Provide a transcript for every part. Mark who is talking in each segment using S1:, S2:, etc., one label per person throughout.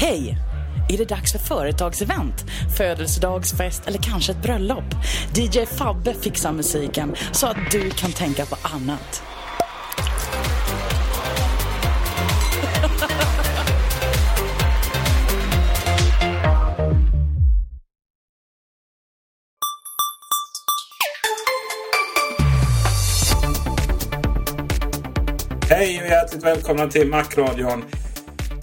S1: Hej! Är det dags för företagsevent, födelsedagsfest eller kanske ett bröllop? DJ Fabbe fixar musiken så att du kan tänka på annat.
S2: Hej och hjärtligt välkomna till Macradion.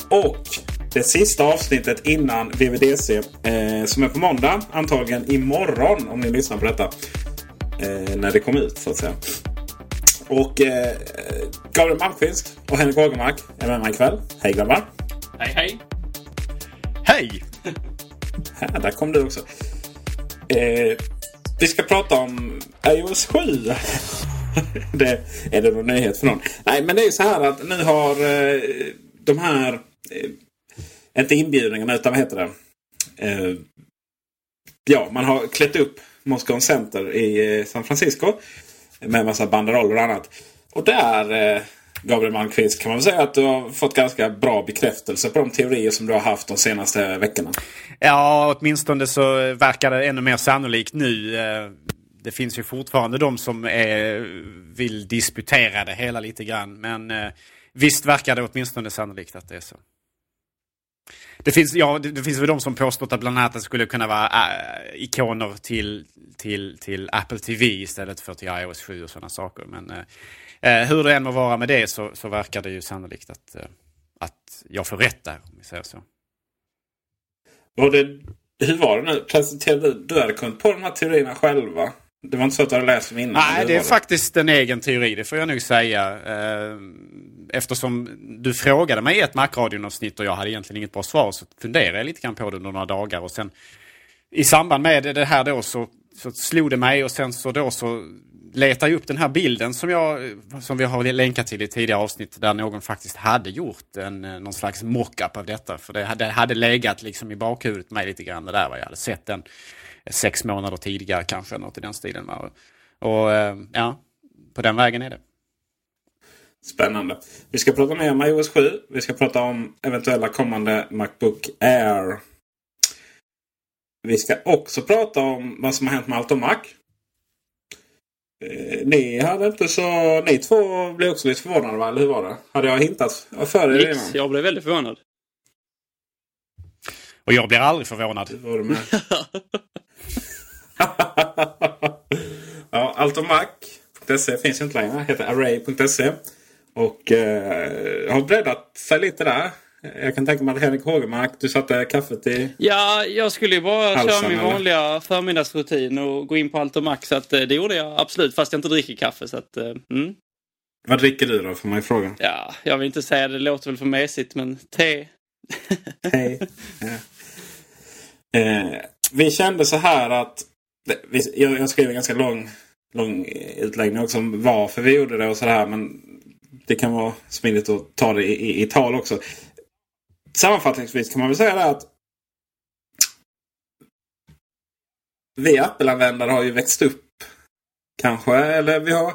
S2: Och det sista avsnittet innan VVDC. Eh, som är på måndag. Antagligen imorgon om ni lyssnar på detta. Eh, när det kommer ut så att säga. Och eh, Gabriel Malmqvist och Henrik Ågermark är med mig ikväll. Hej grabbar!
S3: Hej hej!
S4: Hej!
S2: Här, där kom du också. Eh, vi ska prata om iOS 7. det, är det någon nyhet för någon? Nej, men det är så här att nu har eh, de här... Inte inbjudningarna, utan vad heter det? Eh, ja, man har klätt upp Moscow Center i eh, San Francisco. Med en massa banderoller och annat. Och där, eh, Gabriel Malmqvist, kan man väl säga att du har fått ganska bra bekräftelse på de teorier som du har haft de senaste veckorna.
S4: Ja, åtminstone så verkar det ännu mer sannolikt nu. Eh, Det finns ju fortfarande de som är, vill disputera det hela lite grann. Men eh, visst verkar det åtminstone sannolikt att det är så. Det finns, ja, det, det finns väl de som påstått att bland annat det skulle kunna vara äh, ikoner till, till, till Apple TV istället för till iOS 7 och sådana saker. Men äh, äh, hur det än må vara med det så, så verkar det ju sannolikt att, äh, att jag får rätt där, om vi säger så.
S2: Och det, hur var det nu? Presenterade du, du hade kommit på de här teorierna själva? Det var inte så att du hade läst dem innan?
S4: Nej, det är
S2: var
S4: faktiskt en egen teori, det får jag nog säga. Eh, Eftersom du frågade mig i ett Macradion-avsnitt och jag hade egentligen inget bra svar så funderade jag lite grann på det under några dagar. Och sen i samband med det här då så, så slog det mig och sen så då så letade jag upp den här bilden som, jag, som vi har länkat till i tidigare avsnitt där någon faktiskt hade gjort en, någon slags mockup av detta. För det hade, hade legat liksom i bakhuvudet mig lite grann det där. Jag hade sett den sex månader tidigare kanske, något i den stilen. Och, och ja, på den vägen är det.
S2: Spännande. Vi ska prata mer om iOS 7. Vi ska prata om eventuella kommande Macbook Air. Vi ska också prata om vad som har hänt med allt om Mac. Eh, ni hade inte så... Ni två blev också lite förvånade va? Eller hur var det? Hade jag hintat för er
S3: Nix, jag blev väldigt förvånad.
S4: Och jag blir aldrig förvånad.
S2: Det var du med. ja, altomac.se finns inte längre. Heter array.se. Och eh, har breddat sig lite där. Jag kan tänka mig att Henrik Hågemark, du satte kaffet i...
S3: Ja, jag skulle ju bara
S2: Halsen,
S3: köra min
S2: eller?
S3: vanliga förmiddagsrutin och gå in på allt och max. Så att, eh, det gjorde jag absolut, fast jag inte dricker kaffe. Så att, eh, mm.
S2: Vad dricker du då, får man ju fråga.
S3: Ja, jag vill inte säga det, det låter väl för mesigt, men te.
S2: Hej. Ja. Eh, vi kände så här att... Jag, jag skrev en ganska lång, lång utläggning också om varför vi gjorde det och sådär. Men det kan vara smidigt att ta det i, i, i tal också. Sammanfattningsvis kan man väl säga det att vi Apple-användare har ju växt upp. Kanske, eller vi har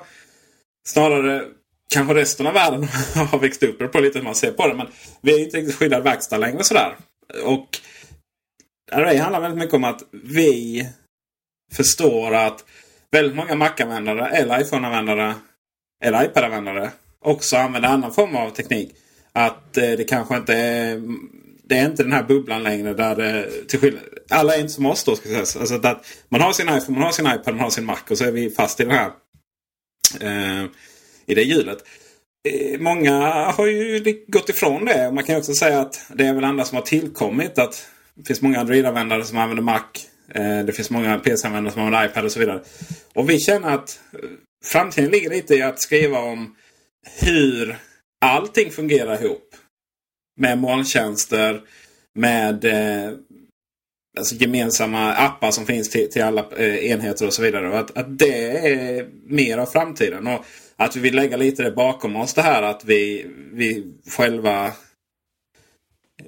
S2: snarare kanske resten av världen har växt upp. Det beror på lite hur man ser på det. Men vi är inte riktigt skyddad verkstad längre sådär. Och Array handlar väldigt mycket om att vi förstår att väldigt många Mac-användare eller iPhone-användare eller iPad-användare också använder annan form av teknik. Att eh, det kanske inte är, det är inte den här bubblan längre där det, till skillnad, alla är inte som oss då. Ska säga. Alltså att man har sin iPhone, man har sin iPad, man har sin Mac och så är vi fast i den här eh, i det hjulet. Eh, Många har ju gått ifrån det. Man kan ju också säga att det är väl andra som har tillkommit. att Det finns många Android-användare som använder Mac. Eh, Det finns många PC-användare som använder iPad och så vidare. Och vi känner att eh, framtiden ligger lite i att skriva om hur allting fungerar ihop. Med molntjänster, med eh, alltså gemensamma appar som finns till, till alla eh, enheter och så vidare. Och att, att det är mer av framtiden. Och att vi vill lägga lite det bakom oss det här att vi, vi själva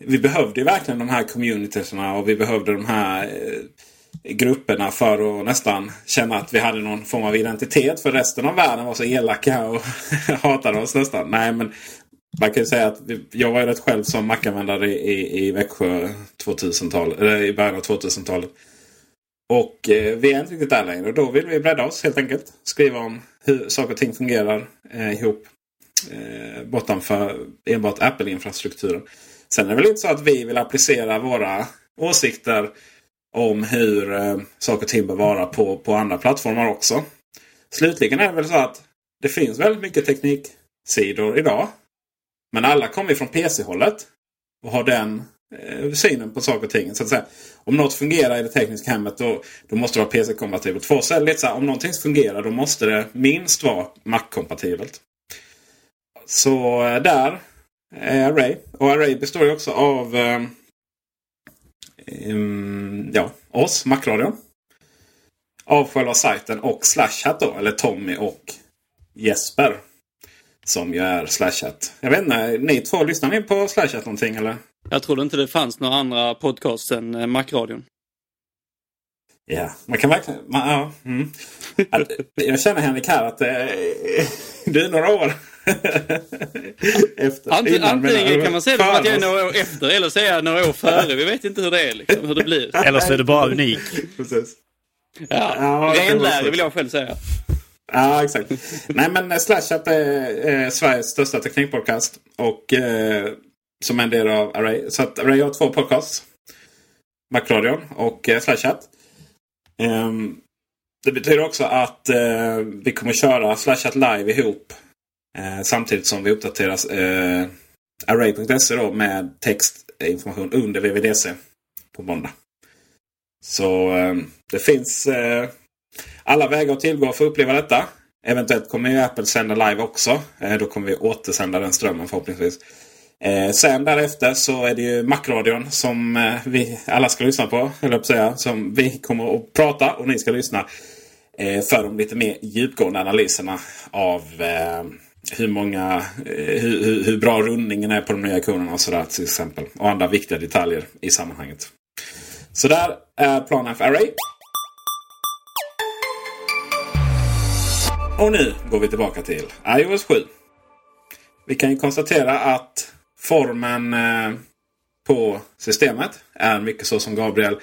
S2: vi behövde ju verkligen de här communityerna och vi behövde de här eh, grupperna för att nästan känna att vi hade någon form av identitet. För resten av världen var så elaka och hatade oss nästan. Nej men man kan ju säga att jag var ju rätt själv som Mac-användare i, i, i Växjö 2000-talet, eller i början av 2000-talet. Och eh, vi är inte riktigt där längre. Och då vill vi bredda oss helt enkelt. Skriva om hur saker och ting fungerar eh, ihop. Eh, bortanför enbart Apple-infrastrukturen. Sen är det väl inte så att vi vill applicera våra åsikter om hur eh, saker och ting bör vara på, på andra plattformar också. Slutligen är det väl så att det finns väldigt mycket tekniksidor idag. Men alla kommer ju från PC-hållet. Och har den eh, synen på saker och ting. Så att säga, om något fungerar i det tekniska hemmet då, då måste det vara PC-kompatibelt. För oss är det lite så här, om någonting fungerar då måste det minst vara Mac-kompatibelt. Så eh, där är Array. Och Array består ju också av eh, eh, em, ja, oss, Macradion. Av själva sajten och Slashat då. Eller Tommy och Jesper. Som ju är Slashat. Jag vet inte, ni två, lyssnar ni på Slashat någonting eller?
S3: Jag trodde inte det fanns några andra podcasts än eh, Macradion.
S2: Ja, man kan verkligen... Man, ja, mm. Jag känner Henrik här att eh, det är några år efter.
S3: Ant,
S2: innan,
S3: antingen
S2: jag.
S3: kan man säga det som att jag är några år efter eller säga några år före. Vi vet inte hur det är, liksom, hur det blir.
S4: Eller så är du bara unik.
S2: Precis.
S3: Ja,
S2: Ja, så.
S3: vill jag själv säga.
S2: Ja, exakt. Nej, men eh, Slashat är eh, Sveriges största teknikpodcast. Och eh, som en del av Array. Så att Array har två podcasts. Macradion och eh, Slashat. Ehm, det betyder också att eh, vi kommer köra Slashat live ihop. Eh, samtidigt som vi uppdaterar eh, Array.se då med textinformation under VVDC på måndag. Så eh, det finns eh, alla vägar att tillgå för att uppleva detta. Eventuellt kommer ju Apple sända live också. Eh, då kommer vi återsända den strömmen förhoppningsvis. Eh, sen därefter så är det ju Macradion som eh, vi alla ska lyssna på. Eller på säga. Som vi kommer att prata och ni ska lyssna. Eh, för de lite mer djupgående analyserna av eh, hur många, eh, hur, hur, hur bra rundningen är på de nya konerna och sådär till exempel. Och andra viktiga detaljer i sammanhanget. Så där är Plan F Array. Och nu går vi tillbaka till iOS 7. Vi kan ju konstatera att formen eh, på systemet är mycket så som Gabriel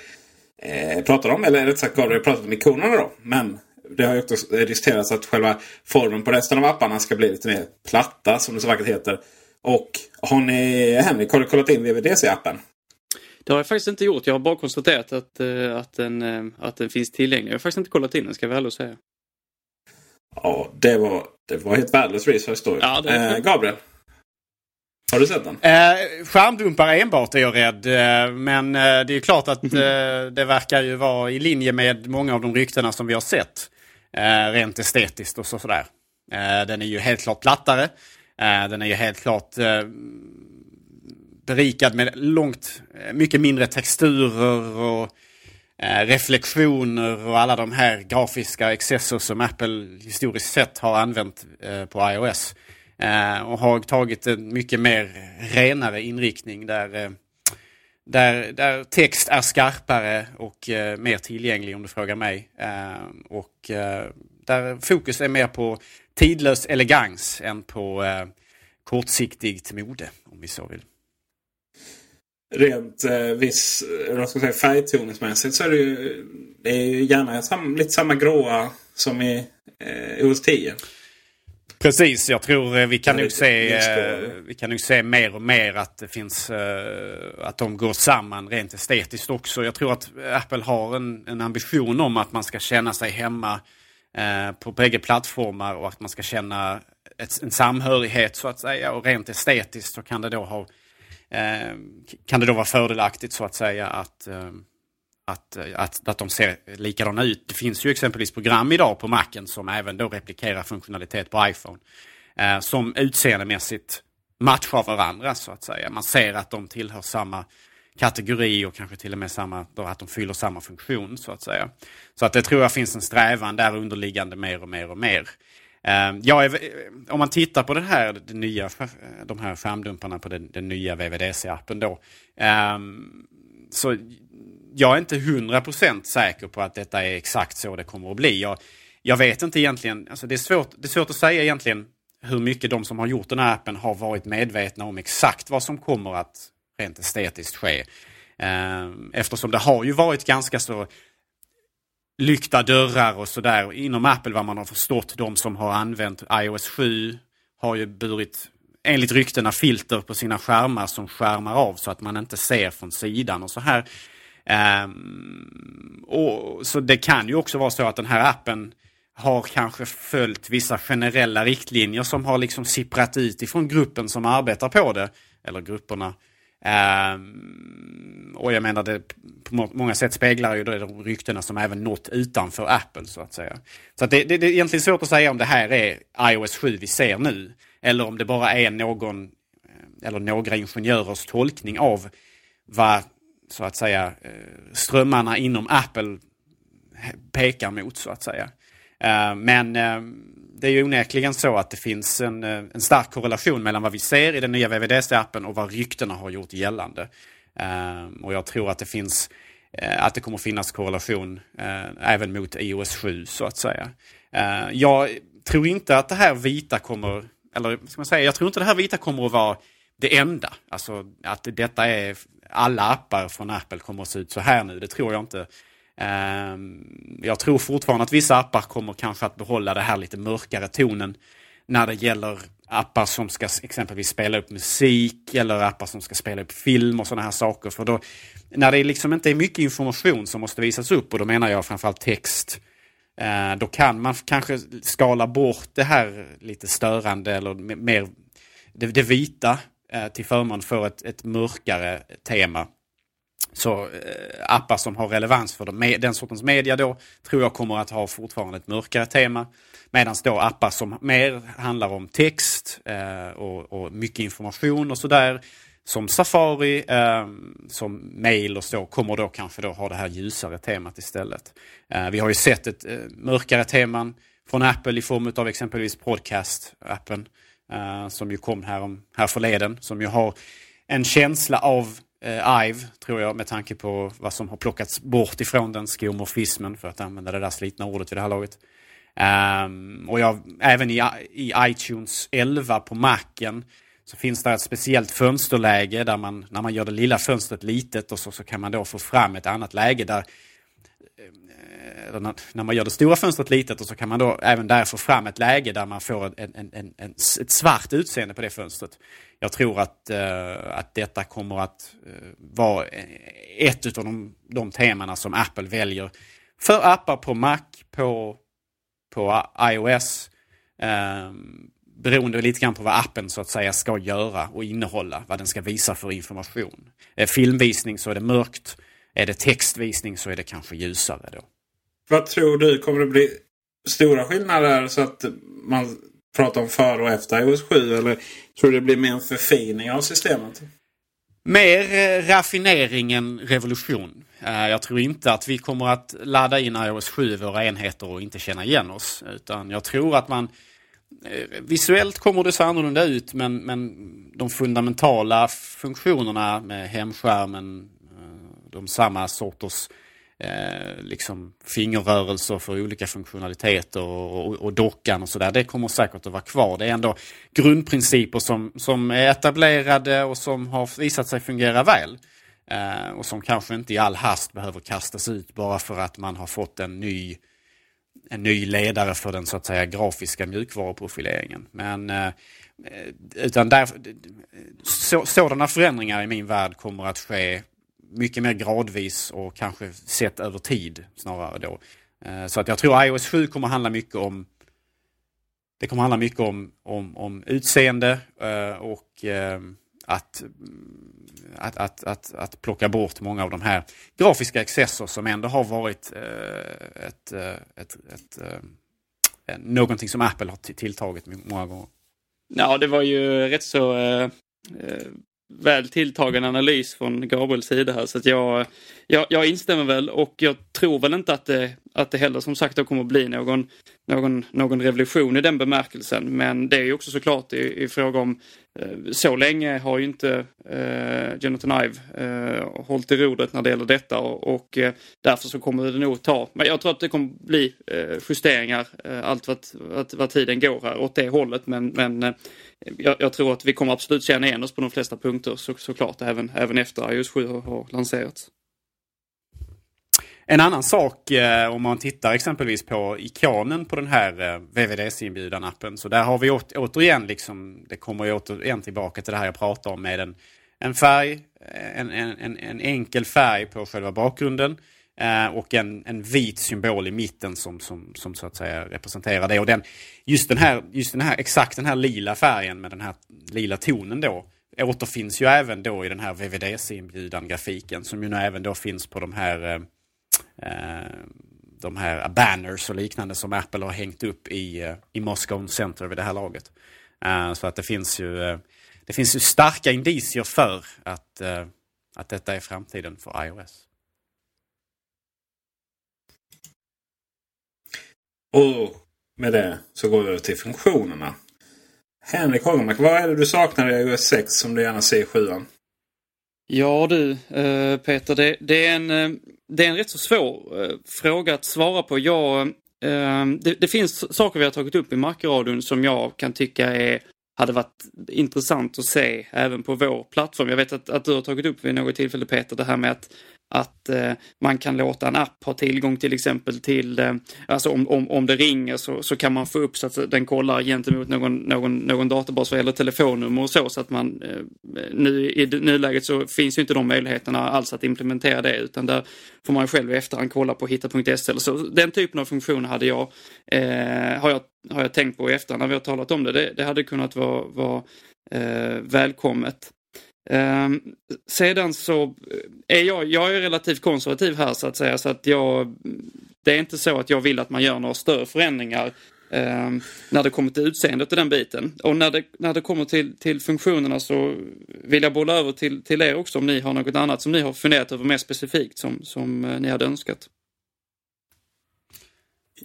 S2: eh, pratar om. Eller rätt sagt Gabriel pratar om ikonerna då. Men det har ju också diskuterats att själva formen på resten av apparna ska bli lite mer platta som det så vackert heter. Och har ni, Henrik, har du kollat in VVDC-appen?
S3: Det har jag faktiskt inte gjort. Jag har bara konstaterat att, eh, att, den, eh, att den finns tillgänglig. Jag har faktiskt inte kollat in den, ska jag väl säga.
S2: Ja, det var, det var helt värdelös research då.
S3: Ja,
S2: eh. Gabriel? Har du sett den?
S4: Eh, skärmdumpar enbart är jag rädd. Eh, men eh, det är klart att eh, det verkar ju vara i linje med många av de ryktena som vi har sett. Eh, rent estetiskt och så, sådär. Eh, den är ju helt klart plattare. Eh, den är ju helt klart eh, berikad med långt eh, mycket mindre texturer och eh, reflektioner och alla de här grafiska excesser som Apple historiskt sett har använt eh, på iOS. Eh, och har tagit en mycket mer renare inriktning där, eh, där, där text är skarpare och eh, mer tillgänglig om du frågar mig. Eh, och eh, där fokus är mer på tidlös elegans än på eh, kortsiktigt mode, om vi så vill.
S2: Rent eh, viss jag ska säga, färgtoningsmässigt så är det ju, det är ju gärna sam, lite samma gråa som i eh, OS 10.
S4: Precis, jag tror eh, vi kan, nog se, eh, vi kan nog se mer och mer att det finns eh, att de går samman rent estetiskt också. Jag tror att Apple har en, en ambition om att man ska känna sig hemma på bägge plattformar och att man ska känna ett, en samhörighet så att säga. Och rent estetiskt så kan det då ha kan det då vara fördelaktigt så att säga att att, eh, att, att de ser likadana ut. Det finns ju exempelvis program idag på Macen som även då replikerar funktionalitet på iPhone. Eh, som utseendemässigt matchar varandra så att säga. Man ser att de tillhör samma kategori och kanske till och med samma, då att de fyller samma funktion så att säga. Så att det tror jag finns en strävan där underliggande mer och mer och mer. Eh, jag är, eh, om man tittar på det här, det nya, de här skärmdumparna på den, den nya VVDC-appen då. Eh, så jag är inte 100% säker på att detta är exakt så det kommer att bli. Jag, jag vet inte egentligen, alltså det, är svårt, det är svårt att säga egentligen hur mycket de som har gjort den här appen har varit medvetna om exakt vad som kommer att rent estetiskt ske. Ehm, eftersom det har ju varit ganska så lyckta dörrar och sådär inom Apple vad man har förstått. De som har använt iOS 7 har ju burit enligt ryktena filter på sina skärmar som skärmar av så att man inte ser från sidan och så här. Ehm, och, så det kan ju också vara så att den här appen har kanske följt vissa generella riktlinjer som har liksom sipprat ut ifrån gruppen som arbetar på det. Eller grupperna. Ehm, och jag menar det på många sätt speglar ju de ryktena som även nått utanför Apple så att säga. Så att det, det, det är egentligen svårt att säga om det här är iOS 7 vi ser nu. Eller om det bara är någon eller några ingenjörers tolkning av vad så att säga eh, strömmarna inom Apple pekar mot så att säga. Eh, men eh, det är ju onekligen så att det finns en, en stark korrelation mellan vad vi ser i den nya VVDC-appen och vad ryktena har gjort gällande. Och jag tror att det finns att det kommer finnas korrelation även mot iOS 7 så att säga. Jag tror inte att det här vita kommer, eller vad ska man säga, jag tror inte det här vita kommer att vara det enda. Alltså att detta är alla appar från Apple kommer att se ut så här nu, det tror jag inte. Ehm, jag tror fortfarande att vissa appar kommer kanske att behålla det här lite mörkare tonen när det gäller appar som ska exempelvis spela upp musik eller appar som ska spela upp film och sådana här saker. För då, när det liksom inte är mycket information som måste visas upp och då menar jag framförallt text. Eh, då kan man kanske skala bort det här lite störande eller mer det, det vita Eh, till förmån för ett, ett mörkare tema. Så eh, appar som har relevans för de, den sortens media då tror jag kommer att ha fortfarande ett mörkare tema. Medan då appar som mer handlar om text eh, och, och mycket information och sådär. Som Safari, eh, som mail och så kommer då kanske då ha det här ljusare temat istället. Eh, vi har ju sett ett eh, mörkare teman från Apple i form av exempelvis Podcast-appen. Eh, som ju kom här, om, här förleden. Som ju har en känsla av eh, IVE, tror jag, med tanke på vad som har plockats bort ifrån den, skomorfismen, för att använda det där slitna ordet vid det här laget. Um, och jag, även i, i iTunes 11 på Macen så finns det ett speciellt fönsterläge där man, när man gör det lilla fönstret litet och så, så kan man då få fram ett annat läge där eh, Eh, när, man gör det stora fönstret litet och så kan man då även där få fram ett läge där man får en, en, en, en, ett svart utseende på det fönstret. Jag tror att, eh, att detta kommer att eh, vara eh, ett av de, de temana som Apple väljer för appar på Mac, på, på iOS. Eh, beroende lite grann på vad appen så att säga ska göra och innehålla, vad den ska visa för information. Är filmvisning så är det mörkt, är det textvisning så är det kanske ljusare då.
S2: Vad tror du, kommer det bli stora skillnader så att man pratar om före och efter iOS 7? Eller tror du det blir mer en förfining av systemet?
S4: Mer eh, raffinering än revolution. Eh, jag tror inte att vi kommer att ladda in iOS 7 i våra enheter och inte känna igen oss. Utan jag tror att man eh, Visuellt kommer det se annorlunda ut men, men de fundamentala funktionerna med hemskärmen, de samma sorters eh, liksom fingerrörelser för olika funktionaliteter och, och, och dockan och sådär. Det kommer säkert att vara kvar. Det är ändå grundprinciper som, som är etablerade och som har visat sig fungera väl. Eh, och som kanske inte i all hast behöver kastas ut bara för att man har fått en ny en ny ledare för den så att säga grafiska mjukvaruprofileringen. Men eh, eh utan där, så, sådana förändringar i min värld kommer att ske mycket mer gradvis och kanske sett över tid snarare då. Eh, så att jag tror iOS 7 kommer handla mycket om det kommer handla mycket om, om, om utseende eh, och eh, att, mm, att, att, att, att plocka bort många av de här grafiska excesser som ändå har varit ett, ett, ett, ett, någonting som Apple har tilltagit många gånger.
S3: Ja, det var ju rätt så väl tilltagen analys från Gabriels sida här så att jag, jag, jag instämmer väl och jag tror väl inte att det, att det heller som sagt då kommer bli någon, någon, någon revolution i den bemärkelsen. Men det är ju också såklart i, i fråga om Eh, så länge har ju inte eh, Jonathan Ive eh, hållit i rodret när det gäller detta och, och eh, därför så kommer det nog ta, men jag tror att det kommer bli eh, justeringar eh, allt vad, vad, vad tiden går här åt det hållet men, men eh, jag, jag, tror att vi kommer absolut känna igen oss på de flesta punkter så, såklart även, även efter iOS 7 har, har lanserats.
S4: En annan sak eh, om man tittar exempelvis på ikonen på den här eh, VVDC-inbjudan-appen. Så där har vi åter, återigen, liksom, det kommer ju återigen tillbaka till det här jag pratade om med en, en färg, eh, en, en, en enkel färg på själva bakgrunden. Eh, och en, en vit symbol i mitten som, som, som så att säga representerar det. Och den, just, den här, just den här, exakt den här lila färgen med den här lila tonen då återfinns ju även då i den här VVDC-inbjudan grafiken som ju nu även då finns på de här eh, Eh, de här banners och liknande som Apple har hängt upp i, eh, i Moscow Center vid det här laget. Eh, så att det finns ju, det finns ju starka indicier för att, att detta är framtiden för iOS.
S2: Och med det så går vi över till funktionerna. Henrik Hagemark, vad är det du saknar i iOS 6 som du gärna ser i 7
S3: Ja du eh, Peter, det, det, är en eh, det är en rätt så svår eh, fråga att svara på. Jag, det, det, finns saker vi har tagit upp i Markradion som jag kan tycka är, hade varit intressant att se även på vår plattform. Jag vet att, att du har tagit upp vid något tillfälle Peter det här med att att eh, man kan låta en app ha tillgång till exempel till, eh, alltså om, om, om det ringer så, så kan man få upp så att den kollar gentemot någon, någon, någon databas vad gäller telefonnummer och så. Så att man, eh, nu i nuläget så finns ju inte de möjligheterna alls att implementera det utan där får man själv i efterhand kolla på hitta.se så. Den typen av funktion hade jag, eh, har jag, har jag tänkt på i efterhand när vi har talat om det. Det, det hade kunnat vara, vara eh, välkommet. Um, sedan så eh, är jag, jag är relativt konservativ här så att säga så att jag, det är inte så att jag vill att man gör några större förändringar um, när det kommer till utseendet och den biten. Och när det, när det kommer till, till funktionerna så vill jag bolla över till, till er också om ni har något annat som ni har funderat över mer specifikt som, som eh, ni hade önskat.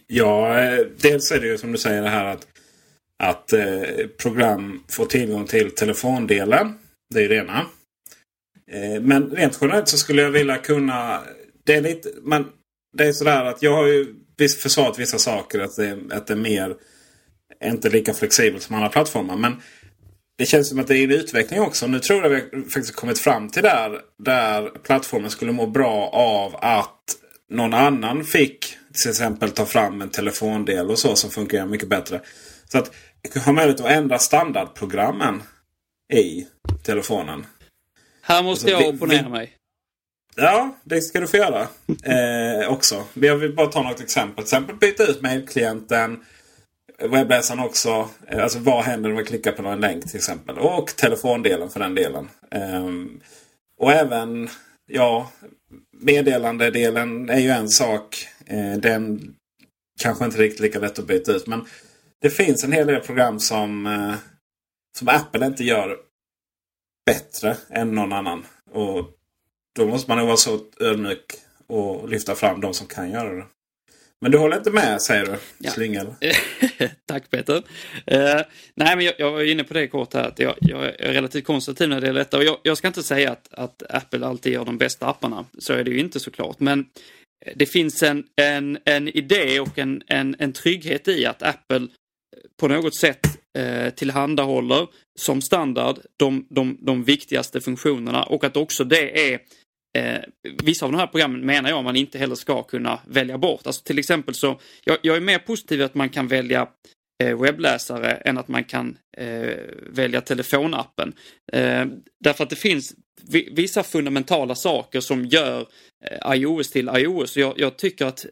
S2: Ja, eh, dels är det ju som du säger det här att, att eh, program får tillgång till telefondelen. Det är det ena. Eh, men rent generellt så skulle jag vilja kunna... Det är lite... Men det är sådär att jag har ju försvarat vissa saker. Att det, att det är mer... Inte lika flexibelt som andra plattformar. Men det känns som att det är en utveckling också. Nu tror jag vi faktiskt kommit fram till där. Där plattformen skulle må bra av att någon annan fick till exempel ta fram en telefondel och så som fungerar mycket bättre. Så att ha möjlighet att ändra standardprogrammen i telefonen.
S3: Här måste alltså, jag opponera mig.
S2: Ja, det ska du få göra. Eh, också. Jag vill bara ta något exempel. Till exempel byta ut mejlklienten. webbläsaren också. Eh, alltså vad händer om vi klickar på en länk till exempel. Och telefondelen för den delen. Um, och även ja, meddelandedelen är ju en sak. Uh, den kanske inte riktigt lika lätt att byta ut. Men det finns en hel del program som, uh, som Apple inte gör bättre än någon annan. Och då måste man nog vara så ödmjuk och lyfta fram de som kan göra det. Men du håller inte med säger du, ja. Slyngel?
S3: Tack Peter. Uh, nej men jag, jag, var inne på det kort här att jag, jag är relativt konservativ när det gäller detta. Och jag, jag, ska inte säga att, att Apple alltid gör de bästa apparna. Så är det ju inte såklart. Men det finns en, en, en idé och en, en, en trygghet i att Apple på något sätt eh, tillhandahåller som standard de, de, de viktigaste funktionerna och att också det är Eh, vissa av de här programmen menar jag man inte heller ska kunna välja bort. Alltså till exempel så, jag, jag är mer positiv att man kan välja eh, webbläsare än att man kan eh, välja telefonappen. Eh, därför att det finns vissa fundamentala saker som gör eh, iOS till iOS. Jag, jag, tycker att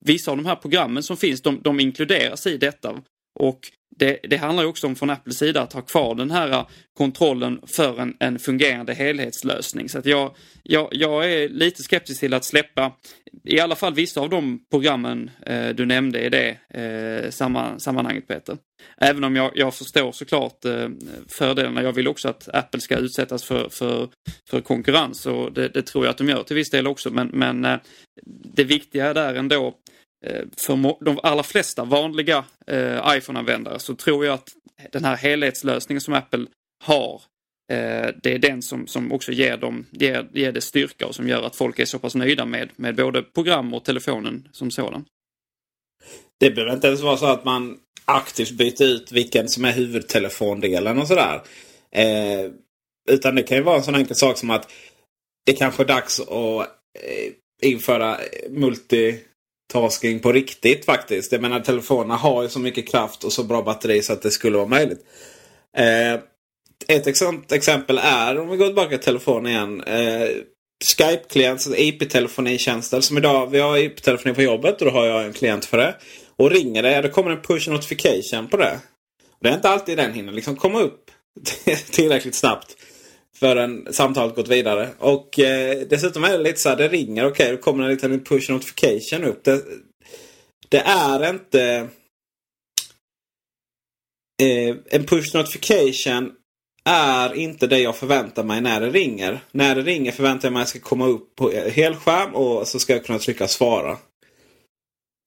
S3: vissa av de här programmen som finns, de, de inkluderas i detta. Och det, det handlar också om från Apples sida att ha kvar den här eh, kontrollen för en, en fungerande helhetslösning. Så att jag, jag, jag är lite skeptisk till att släppa i alla fall vissa av de programmen eh, du nämnde i det eh, samma, sammanhanget Peter. Även om jag, jag förstår såklart eh, fördelarna. Jag vill också att Apple ska utsättas för, för, för konkurrens och det, det tror jag att de gör till viss del också. Men, men eh, det viktiga där ändå Eh, för de allra flesta vanliga eh, iPhone-användare så tror jag att den här helhetslösningen som Apple har eh, det är den som, som också ger, dem, ger, ger det styrka och som gör att folk är så pass nöjda med, med både program och telefonen som sådan.
S2: Det behöver inte ens vara så att man aktivt byter ut vilken som är huvudtelefondelen och sådär. Eh, utan det kan ju vara en sån enkel sak som att det kanske är dags att eh, införa multi tasking på riktigt faktiskt. Jag menar telefonerna har ju så mycket kraft och så bra batteri så att det skulle vara möjligt. Eh, ett sånt exempel är, om vi går tillbaka till telefonen igen. Eh, Skype-klient, IP-telefonitjänster. Som idag, vi har IP-telefoni på jobbet och då har jag en klient för det. Och ringer det, då kommer en push notification på det. Det är inte alltid den hinner liksom komma upp tillräckligt snabbt förrän samtalet gått vidare. Och eh, dessutom är det lite så här, det ringer, okej, okay, då kommer en liten push notification upp. Det, det är inte... Eh, en push notification är inte det jag förväntar mig när det ringer. När det ringer förväntar jag mig att det ska komma upp på helskärm och så ska jag kunna trycka svara.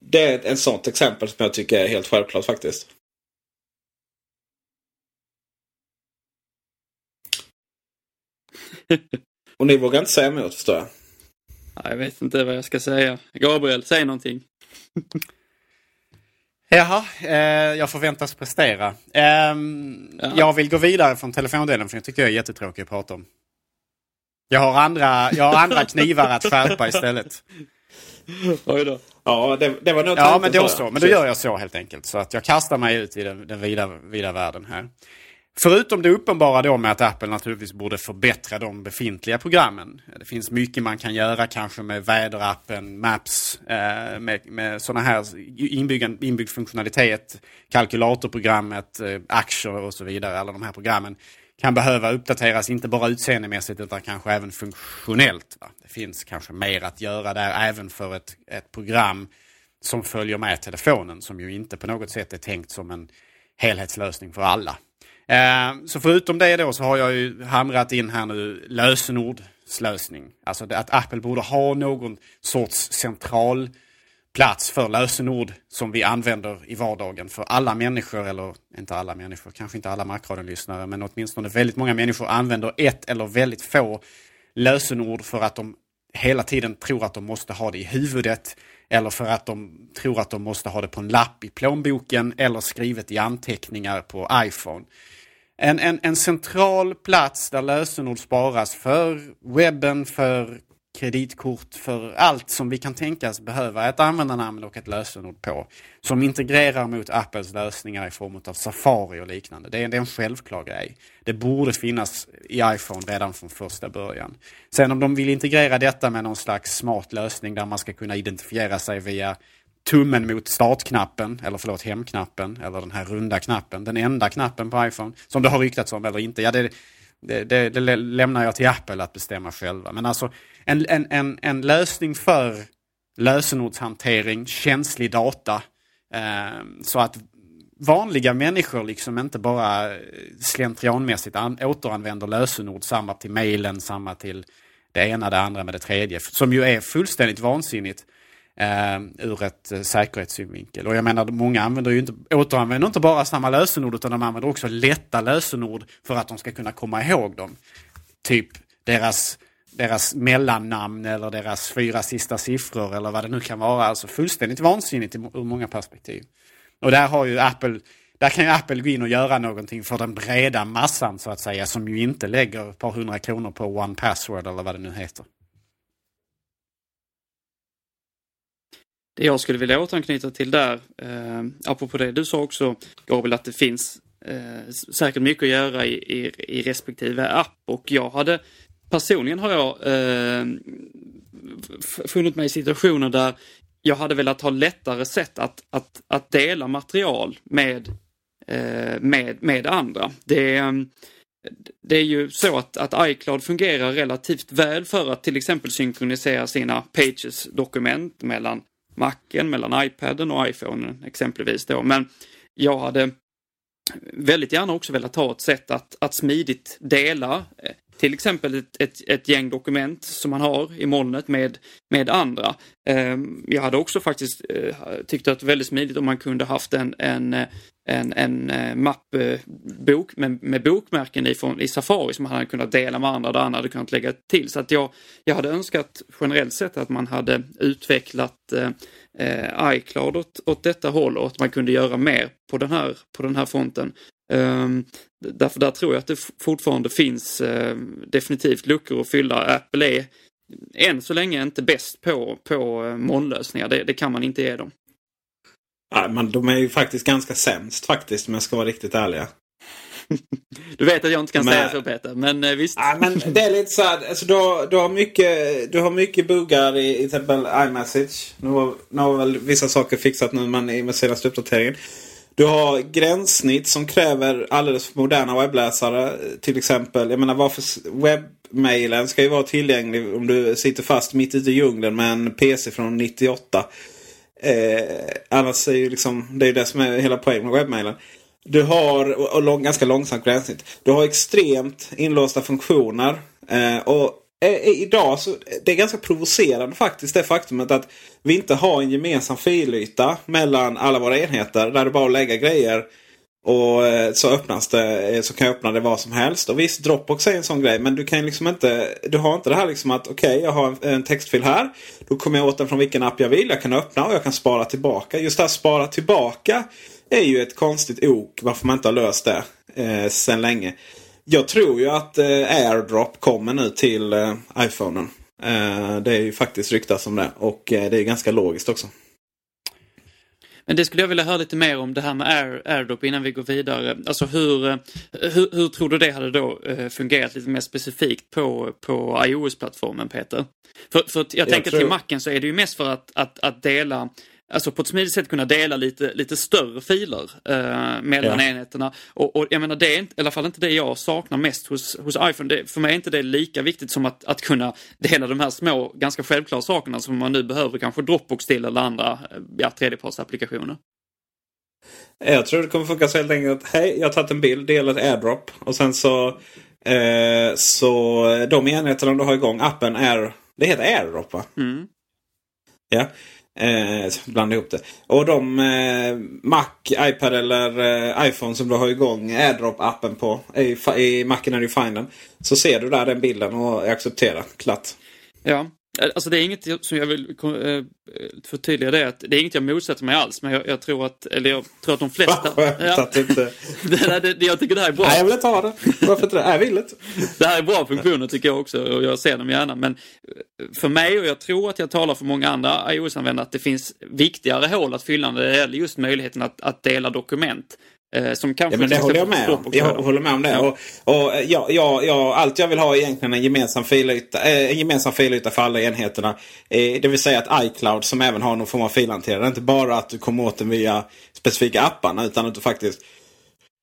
S2: Det är ett sånt exempel som jag tycker är helt självklart faktiskt. Och ni vågar inte säga emot förstår jag.
S3: Jag vet inte vad jag ska säga. Gabriel, säg någonting.
S4: Jaha, eh, jag förväntas prestera. Eh, ja. Jag vill gå vidare från telefondelen för jag tycker jag är jättetråkig att prata om. Jag har andra, jag har andra knivar att skärpa istället.
S3: Oj då.
S2: Ja, det, det var nog
S4: Ja, men då så. Men då gör jag så helt enkelt. Så att jag kastar mig ut i den, den vida, vida världen här. Förutom det uppenbara då med att Apple naturligtvis borde förbättra de befintliga programmen. Det finns mycket man kan göra kanske med väderappen, Maps, eh, med, med sådana här inbyggd, inbyggd funktionalitet, kalkylatorprogrammet, eh, aktier och så vidare. Alla de här programmen kan behöva uppdateras, inte bara utseendemässigt utan kanske även funktionellt. Va? Det finns kanske mer att göra där även för ett, ett program som följer med telefonen som ju inte på något sätt är tänkt som en helhetslösning för alla. Eh, så förutom det då så har jag ju hamrat in här nu lösenordslösning. Alltså att Apple borde ha någon sorts central plats för lösenord som vi använder i vardagen för alla människor, eller inte alla människor, kanske inte alla Macradion-lyssnare, men åtminstone väldigt många människor använder ett eller väldigt få lösenord för att de hela tiden tror att de måste ha det i huvudet eller för att de tror att de måste ha det på en lapp i plånboken eller skrivet i anteckningar på iPhone en, en, en central plats där lösenord sparas för webben, för kreditkort, för allt som vi kan tänkas behöva ett användarnamn och ett lösenord på. Som integrerar mot Apples lösningar i form av Safari och liknande. Det är, det är en självklar grej. Det borde finnas i iPhone redan från första början. Sen om de vill integrera detta med någon slags smart lösning där man ska kunna identifiera sig via tummen mot startknappen, eller förlåt hemknappen, eller den här runda knappen, den enda knappen på iPhone, som det har ryktats om eller inte. Ja, det, det, det, det lämnar jag till Apple att bestämma själva. Men alltså en, en, en, en lösning för lösenordshantering, känslig data, eh, så att vanliga människor liksom inte bara eh, slentrianmässigt an, återanvänder lösenord, samma till mejlen, samma till det ena, det andra med det tredje, som ju är fullständigt vansinnigt eh, ur ett eh, säkerhetssynvinkel. Och jag menar, många använder ju inte, återanvänder inte bara samma lösenord utan de använder också lätta lösenord för att de ska kunna komma ihåg dem. Typ deras, deras mellannamn eller deras fyra sista siffror eller vad det nu kan vara. Alltså fullständigt vansinnigt ur många perspektiv. Och där har ju Apple där kan ju Apple gå in och göra någonting för den breda massan så att säga som ju inte lägger ett par hundra kronor på One Password eller vad det nu heter.
S3: Det jag skulle vilja återanknyta till där, eh, apropå det du sa också, Gabriel, att det finns eh, säkert mycket att göra i, i, i respektive app och jag hade personligen har jag eh, funnit mig i situationer där jag hade velat ha lättare sätt att, att, att dela material med, eh, med, med andra. Det, det är ju så att, att iCloud fungerar relativt väl för att till exempel synkronisera sina Pages-dokument mellan Macen, mellan iPaden och iPhonen exempelvis då. Men jag hade väldigt gärna också velat ha ett sätt att, att smidigt dela eh, till exempel ett, ett, ett, gäng dokument som man har i molnet med, med andra. Ehm, jag hade också faktiskt eh, tyckt att det var väldigt smidigt om man kunde haft en, en, eh, en, en eh, mappbok med, med bokmärken i, från, i Safari som man hade kunnat dela med andra där han hade kunnat lägga till. Så att jag, jag hade önskat generellt sett att man hade utvecklat eh, eh, iCloud åt, åt detta håll och att man kunde göra mer på den här, på den här fronten. Um, därför där tror jag att det fortfarande finns uh, definitivt luckor att fylla. Apple är än så länge inte bäst på, på molnlösningar. Det, det, kan man inte ge dem.
S2: Ja, men de är ju faktiskt ganska sämst faktiskt om jag ska vara riktigt ärliga.
S3: du vet att jag inte kan men, säga så Peter, men uh, visst.
S2: Ja, men det är lite så här, alltså, du, har, du, har mycket, du har mycket buggar i, i till exempel iMessage. Nu har, nu har väl vissa saker fixat nu men med senaste uppdateringen. Du har gränssnitt som kräver alldeles för moderna webbläsare. Till exempel, jag menar varför webbmailen ska ju vara tillgänglig om du sitter fast mitt ute i djungeln med en PC från 98. Eh, annars är ju liksom, det är ju det som är hela poängen med webbmailen. Du har, och lång, ganska långsamt gränssnitt. Du har extremt inlåsta funktioner. Eh, och eh, idag så det är ganska provocerande faktiskt det faktumet att vi inte har en gemensam filyta mellan alla våra enheter. Där det bara att lägga grejer och eh, så öppnas det, eh, så kan jag öppna det vad som helst. Och visst, Dropbox är en sån grej. Men du kan liksom inte, du har inte det här liksom att okej, okay, jag har en textfil här. Då kommer jag åt den från vilken app jag vill. Jag kan öppna och jag kan spara tillbaka. Just det här spara tillbaka är ju ett konstigt ok varför man inte har löst det eh, sedan länge. Jag tror ju att eh, AirDrop kommer nu till eh, iPhonen. Eh, det är ju faktiskt ryktas om det och eh, det är ganska logiskt också.
S3: Men det skulle jag vilja höra lite mer om det här med Air, AirDrop innan vi går vidare. Alltså hur, eh, hur, hur tror du det hade då eh, fungerat lite mer specifikt på, på iOS-plattformen Peter? För, för jag, jag tänker tror... till Macen så är det ju mest för att, att, att dela alltså på ett smidigt sätt kunna dela lite, lite större filer eh, mellan ja. enheterna. Och, och, jag menar det är inte, i alla fall inte det jag saknar mest hos, hos iPhone. Det, för mig är inte det lika viktigt som att, att kunna dela de här små, ganska självklara sakerna som man nu behöver kanske Dropbox till eller andra eh, ja, tredjepartsapplikationer.
S2: Jag tror det kommer funka så helt enkelt att hej, jag har tagit en bild, delat AirDrop och sen så eh, så de enheterna du har igång appen är, det heter AirDrop va?
S3: Mm.
S2: Ja. Eh, blanda ihop det. Och de eh, Mac, iPad eller eh, iPhone som du har igång AirDrop-appen på. I, I Macen är det ju Find Så ser du där den bilden och acceptera. Klart.
S3: Ja, Alltså det är inget som jag vill eh, förtydliga det att det är inget jag motsätter mig alls. Men jag, jag tror att, eller jag tror att de flesta...
S2: ja, att inte...
S3: det, det, jag tycker det här är bra.
S2: Nej, jag vill inte ha det. Varför inte det? Jag vill inte.
S3: det här är bra funktioner tycker jag också och jag ser dem gärna. Men för mig och jag tror att jag talar för många andra iOS-användare att det finns viktigare hål att fylla när det gäller just möjligheten att, att dela dokument Eh, som kanske
S2: Ja, men det håller jag med om. Jag håller med om det. Och, och, eh, ja, ja, ja, allt jag vill ha är egentligen en gemensam filyta, eh, en gemensam filyta för alla enheterna. Eh, det vill säga att iCloud som även har någon form av filhanterare. Inte bara att du kommer åt den via specifika apparna utan att du faktiskt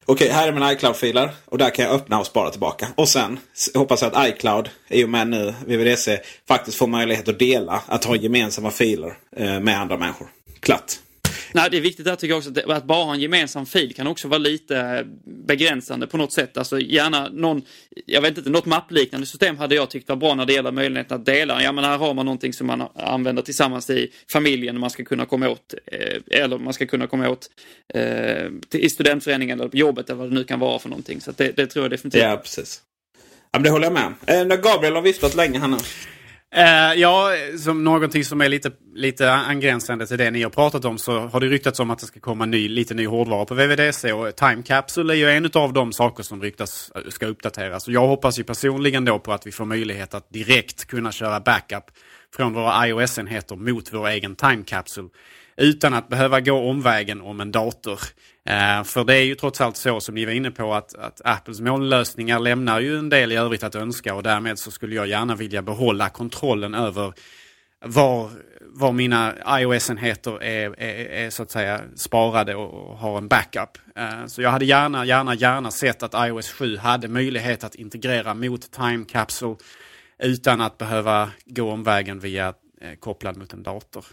S2: Okej, här är mina iCloud-filer och där kan jag öppna och spara tillbaka. Och sen hoppas jag att iCloud, i och med nu VVDC, faktiskt får möjlighet att dela, att ha gemensamma filer eh, med andra människor. Klart.
S3: Nej, det är viktigt där tycker jag också att, det, att bara ha en gemensam fil kan också vara lite eh, begränsande på något sätt. Alltså gärna någon, jag vet inte, något mappliknande system hade jag tyckt var bra när det gäller möjligheten att dela. Ja, men här har man någonting som man använder tillsammans i familjen och man ska kunna komma åt, eh, eller man ska kunna komma åt eh, i studentföreningen eller på jobbet eller vad det nu kan vara för någonting. Så att det, det tror jag definitivt.
S2: Ja, precis. Ja, men det håller jag med om. Eh, Gabriel har viftat länge här nu.
S4: Uh, ja, som någonting som är lite, lite angränsande till det ni har pratat om så har det ryktats om att det ska komma ny, lite ny hårdvara på VVDC och Time Capsule är ju en av de saker som ryktas eh, ska uppdateras. Och jag hoppas ju personligen då på att vi får möjlighet att direkt kunna köra backup från våra iOS-enheter mot vår egen Time Capsule utan att behöva gå omvägen om en dator. Eh, för det är ju trots allt så som ni var inne på att, att Apples molnlösningar lämnar ju en del i övrigt att önska och därmed så skulle jag gärna vilja behålla kontrollen över var, var mina iOS-enheter är, är, är så att säga sparade och, och har en backup. Eh, så jag hade gärna, gärna, gärna sett att iOS 7 hade möjlighet att integrera mot Time Capsule utan att behöva gå omvägen via eh, kopplad mot en dator.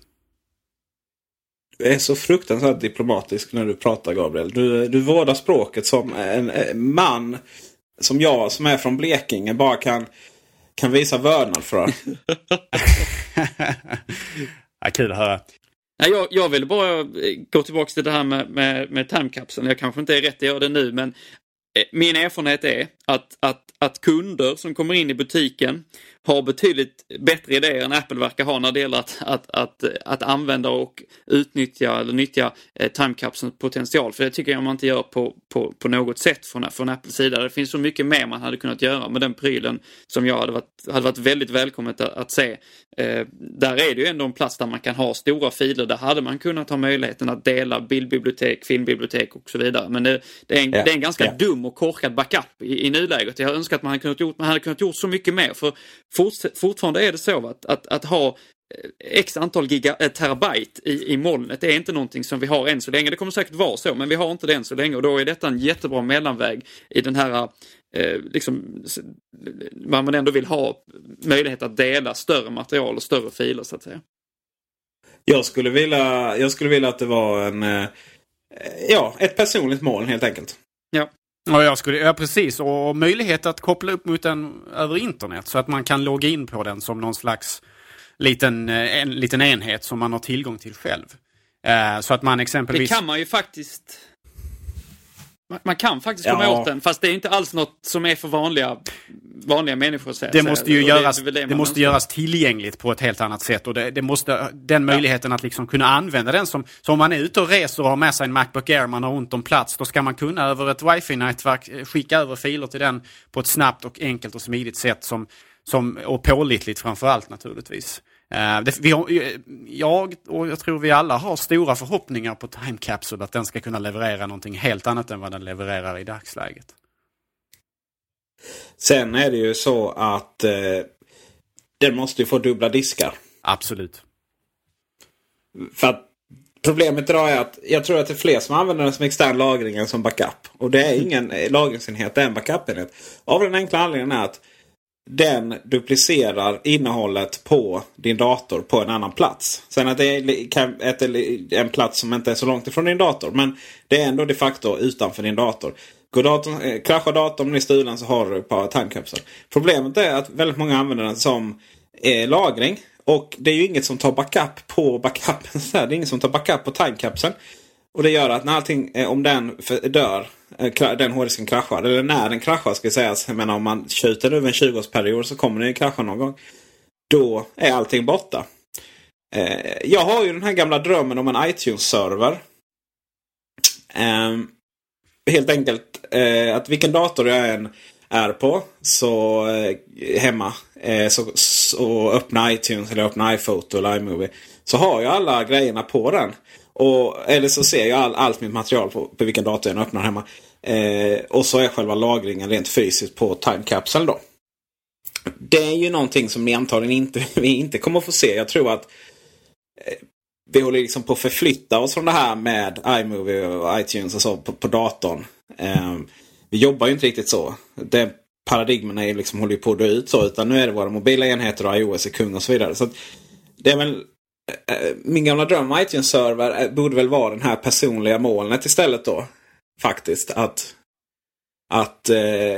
S2: Är så fruktansvärt diplomatisk när du pratar Gabriel. Du, du vårdar språket som en, en man som jag som är från Blekinge bara kan, kan visa vördnad för.
S4: ja, kul att höra.
S3: Nej, jag, jag vill bara eh, gå tillbaka till det här med, med, med timecapseln. Jag kanske inte är rätt att göra det nu, men eh, min erfarenhet är att, att, att kunder som kommer in i butiken har betydligt bättre idéer än Apple verkar ha när det gäller att, att, att, att använda och utnyttja eller nyttja eh, timecapselns potential. För det tycker jag man inte gör på, på, på något sätt från, från Apples sida. Det finns så mycket mer man hade kunnat göra med den prylen som jag hade varit, hade varit väldigt välkommet att, att se. Eh, där är det ju ändå en plats där man kan ha stora filer. Där hade man kunnat ha möjligheten att dela bildbibliotek, filmbibliotek och så vidare. Men det, det, är, en,
S2: Ja,
S3: det är en ganska
S2: ja.
S3: dum och korkad backup i, i nuläget. Jag önskar att man hade kunnat gjort, man hade kunnat gjort så mycket mer. För fortfarande är det så att, att, att ha eh, x antal giga, eh, terabyte i, i molnet det är inte någonting som vi har än så länge. Det kommer säkert vara så, men vi har inte det än så länge och då är detta en jättebra mellanväg i den här eh, liksom, s- man ändå vill ha möjlighet att dela större material och större filer så att säga.
S2: Jag skulle vilja, jag skulle vilja att det var en, eh, ja, ett personligt mål helt enkelt.
S3: Ja.
S4: Ja, jag skulle, ja, precis. Och möjlighet att koppla upp mot den över internet så att man kan logga in på den som någon slags liten, eh, en, liten enhet som man har tillgång till själv. Eh, så att man
S3: Det
S4: exempelvis...
S3: kan man ju faktiskt man- man kan faktiskt
S2: Ja.
S3: komma åt den, fast det är inte alls något som är för vanliga, vanliga människor. Så
S4: Det måste ju
S3: Och
S4: göras, det
S3: man
S4: måste göras tillgängligt på ett helt annat sätt. Och det, det måste, den möjligheten att liksom kunna använda den som, som om man är ute och reser och har med sig en Macbook Air, man har ont om plats, då ska man kunna över ett wifi-nätverk eh, skicka över filer till den på ett snabbt och enkelt och smidigt sätt som, som, och pålitligt framför allt naturligtvis. Eh, det, vi har, eh, jag och jag tror vi alla har stora förhoppningar på Time Capsule att den ska kunna leverera någonting helt annat än vad den levererar i dagsläget.
S2: Sen är det ju så att eh, den måste ju få dubbla diskar.
S4: Absolut.
S2: För att problemet idag är att jag tror att det är fler som använder den som extern lagring än som backup. Och det är ingen lagringsenhet, det är en backupenhet. Av den enkla anledningen är att den duplicerar innehållet på din dator på en annan plats. Sen att det är en plats som inte är så långt ifrån din dator. Men det är ändå de facto utanför din dator. Går datorn, eh, kraschar datorn blir stulen så har du ett par timecapslar. Problemet är att väldigt många använder den som eh, lagring. Och det är ju inget som tar backup på backupen. Så här. Det är inget som tar backup på timecapseln. Och det gör att när allting, eh, om den dör, eh, den hårddisken kraschar. Eller när den kraschar ska sägas. Jag menar om man skjuter över en 20-årsperiod så kommer den ju krascha någon gång. Då är allting borta. Eh, jag har ju den här gamla drömmen om en iTunes-server. Ehm, helt enkelt att vilken dator jag än är på. Så hemma. Så, så öppna iTunes eller öppna iPhoto eller iMovie. Så har jag alla grejerna på den. Och, eller så ser jag all, allt mitt material på, på vilken dator jag öppnar hemma. Eh, och så är själva lagringen rent fysiskt på Time Capsule då. Det är ju någonting som ni antagligen inte, vi inte kommer att få se. Jag tror att eh, vi håller liksom på att förflytta oss från det här med iMovie och iTunes och så på, på datorn. Eh, vi jobbar ju inte riktigt så. Det paradigmen är liksom håller på att dö ut så. Utan nu är det våra mobila enheter och iOS är kung och så vidare. Så det är väl Eh, min gamla dröm om iTunes-server eh, borde väl vara den här personliga molnet istället då. Faktiskt. Att, att eh,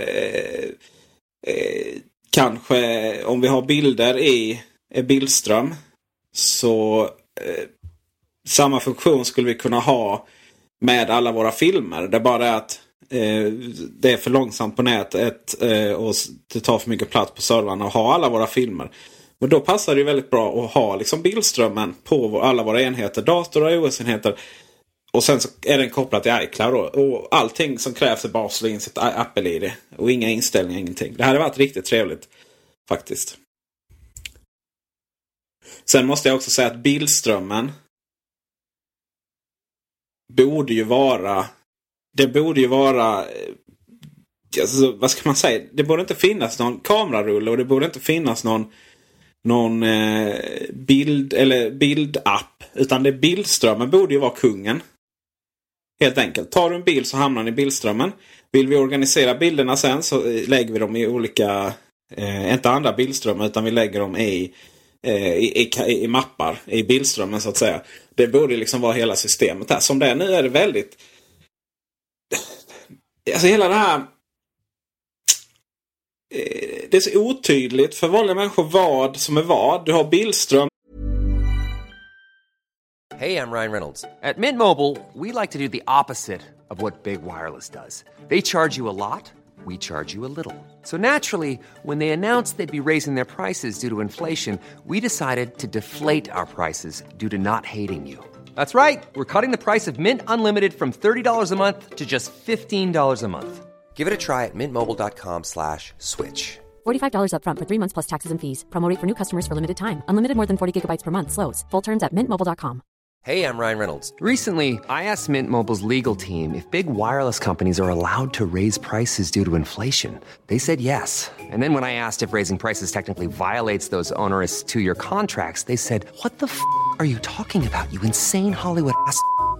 S2: eh, kanske om vi har bilder i bildström så eh, samma funktion skulle vi kunna ha med alla våra filmer. Det är bara det att eh, det är för långsamt på nätet eh, och det tar för mycket plats på servrarna att ha alla våra filmer. Men då passar det väldigt bra att ha liksom bildströmmen på alla våra enheter. Dator och iOS-enheter. Och sen så är den kopplad till iCloud. Då. Och allting som krävs är bara att slå in sitt Apple-ID. Och inga inställningar, ingenting. Det hade varit riktigt trevligt. Faktiskt. Sen måste jag också säga att bildströmmen borde ju vara... Det borde ju vara... Eh, alltså, vad ska man säga? Det borde inte finnas någon kamerarulle och det borde inte finnas någon någon eh, bild eller bildapp. Utan det bildströmmen borde ju vara kungen. Helt enkelt. Tar du en bild så hamnar den i bildströmmen. Vill vi organisera bilderna sen så eh, lägger vi dem i olika, eh, inte andra bildströmmar utan vi lägger dem i, eh, i, i, i, mappar i bildströmmen så att säga. Det borde liksom vara hela systemet här. Som det är nu är det väldigt... Alltså hela det här eh, det är så otydligt för vanliga människor vad som är vad. Du har Billström.
S5: Hej, jag Ryan Reynolds. På Mint Mobile, we like to do the opposite of what Big Wireless does. They charge you a lot, we charge you a little. So naturally, when they announced they'd be raising their prices due to inflation, we decided to deflate our prices due to not hating you. That's right. We're cutting the price of Mint Unlimited from $30 a month to just $15 a month. Give it a try at mintmobile.com slash switch.
S6: $45 upfront for three months plus taxes and fees. Promote for new customers for limited time. Unlimited more than 40 gigabytes per month. Slows. Full terms at mintmobile.com.
S5: Hey, I'm Ryan Reynolds. Recently, I asked Mint Mobile's legal team if big wireless companies are allowed to raise prices due to inflation. They said yes. And then when I asked if raising prices technically violates those onerous two-year contracts, they said, what the f*** are you talking about, you insane Hollywood ass?"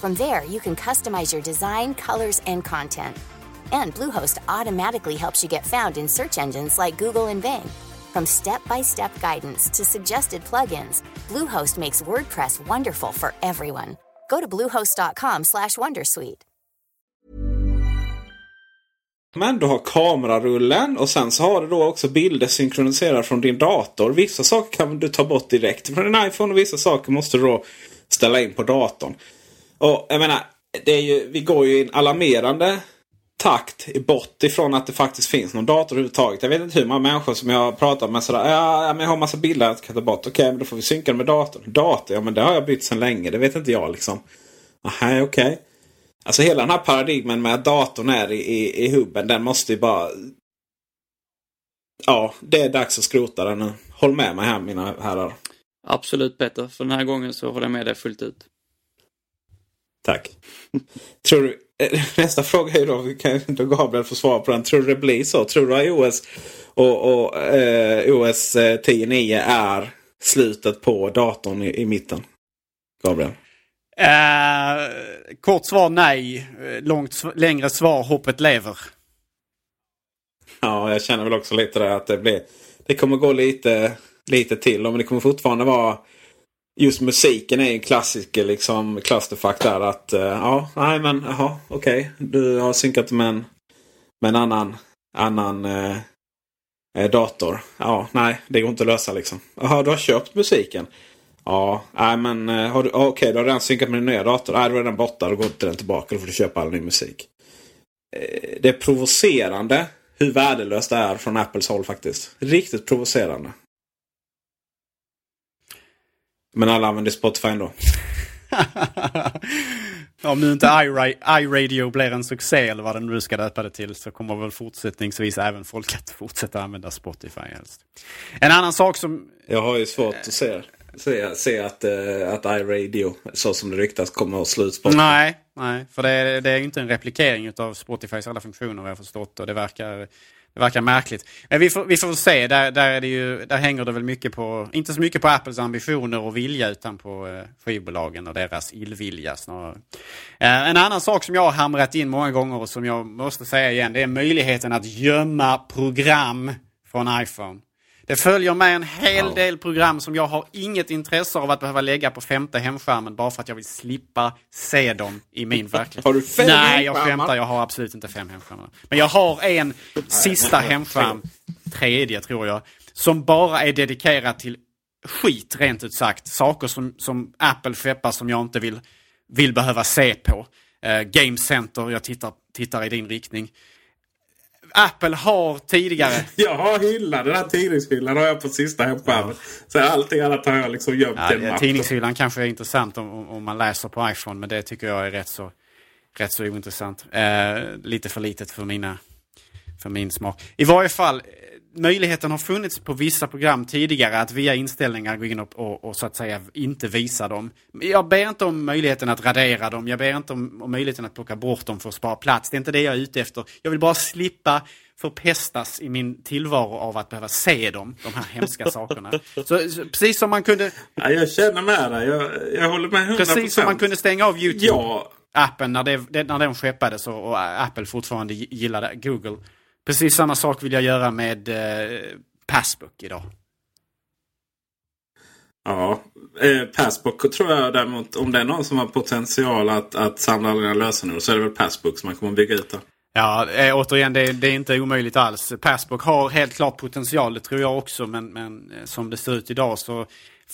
S7: From there, you can customize your design, colors, and content. And Bluehost automatically helps you get found in search engines like Google and Bing. From step-by-step guidance to suggested plugins, Bluehost makes WordPress wonderful for everyone. Go to bluehost.com/wondersuite.
S2: Men du har kamerarullen och sen så har du då också bilder synkroniserade från din dator. Vissa saker kan du ta bort direkt från din iPhone och vissa saker måste du då ställa in på datorn. Och jag menar, det är ju, vi går ju i en alarmerande takt bort ifrån att det faktiskt finns någon dator överhuvudtaget. Jag vet inte hur många människor som jag har pratat med sådär. Ja, men jag har massa bilder jag ska ta bort. Okej, men då får vi synka med datorn. Dator? Ja, men det har jag bytt sedan länge. Det vet inte jag liksom. Nej, okej. Okay. Alltså hela den här paradigmen med att datorn är i, i, i hubben. Den måste ju bara... Ja, det är dags att skrota den nu. Håll med mig här mina herrar.
S3: Absolut Peter. För den här gången så håller jag med dig fullt ut.
S2: Tack. Tror du, eh, nästa fråga är då, kan då Gabriel få svara på den. Tror du det blir så? Tror du iOS och, och eh, OS 10.9 eh, är slutet på datorn i, i mitten? Gabriel?
S4: Eh, kort svar nej. Långt, längre svar hoppet lever.
S2: Ja, jag känner väl också lite där att det blir... Det kommer gå lite, lite till. Men det kommer fortfarande vara just musiken är en klassiker liksom clusterfuck där. Att uh, ja, nej men jaha, okej. Okay. Du har synkat med en, med en annan, annan uh, dator. Ja, nej, det går inte att lösa liksom. Jaha, du har köpt musiken. Ja, nej men uh, har du, okej, okay, du har redan synkat med din nya dator. Nej, då är den borta. Då går inte den tillbaka. Då får du köpa all ny musik. Det är provocerande hur värdelöst det är från Apples håll faktiskt. Riktigt provocerande. Men alla använder Spotify ändå.
S4: Om nu inte iRadio blir en succé eller vad den nu ska döpa det till så kommer väl fortsättningsvis även folk att fortsätta använda Spotify helst. En annan sak som...
S2: Jag har ju svårt att se, se, se att, uh, att iRadio, så som det ryktas, kommer att slå ut Spotify.
S4: Nej, nej för det är, det är inte en replikering av Spotifys alla funktioner vad jag förstått. Och det verkar det verkar märkligt. Men vi får, vi får se. Där, där, är det ju, där hänger det väl mycket på, inte så mycket på Apples ambitioner och vilja utan på eh, skivbolagen och deras illvilja snarare. Eh, en annan sak som jag har hamrat in många gånger och som jag måste säga igen, det är möjligheten att gömma program från iPhone. Det följer med en hel ja. del program som jag har inget intresse av att behöva lägga på femte hemskärmen bara för att jag vill slippa se dem i min verklighet.
S2: Har du fem
S4: Nej, jag skämtar. Jag har absolut inte fem hemskärmar. Men jag har en sista hemskärm, tredje tror jag, som bara är dedikerad till skit rent ut sagt. Saker som, som Apple skeppar som jag inte vill, vill behöva se på. Uh, Game Center, jag tittar, tittar i din riktning. Apple har tidigare...
S2: Jag har hyllan, den här tidningshyllan har jag på sista hemskärmen. Så allting annat har jag liksom gömt
S4: ja, en Tidningshyllan kanske är intressant om, om man läser på iPhone. Men det tycker jag är rätt så, rätt så ointressant. Eh, lite för litet för, mina, för min smak. I varje fall, möjligheten har funnits på vissa program tidigare att via inställningar gå in och, och, och, så att säga inte visa dem. Jag ber inte om möjligheten att radera dem. Jag ber inte om, om möjligheten att plocka bort dem för att spara plats. Det är inte det jag är ute efter. Jag vill bara slippa förpestas i min tillvaro av att behöva se dem, de här hemska sakerna. Så, så, precis som man kunde...
S2: Ja, jag känner med dig. Jag, jag håller med 100%.
S4: Precis som man kunde stänga av YouTube. Ja. Appen när, det, när den skeppades och, och Apple fortfarande gillade Google Precis samma sak vill jag göra med eh, Passbook idag.
S2: Ja, eh, Passbook tror jag däremot, om det är någon som har potential att, att samla alla dina lösenord så är det väl Passbook som man kommer att bygga ut. Då.
S4: Ja, eh, återigen, det, det, är inte omöjligt alls. Passbook har helt klart potential, det tror jag också, men, men eh, som det ser ut idag så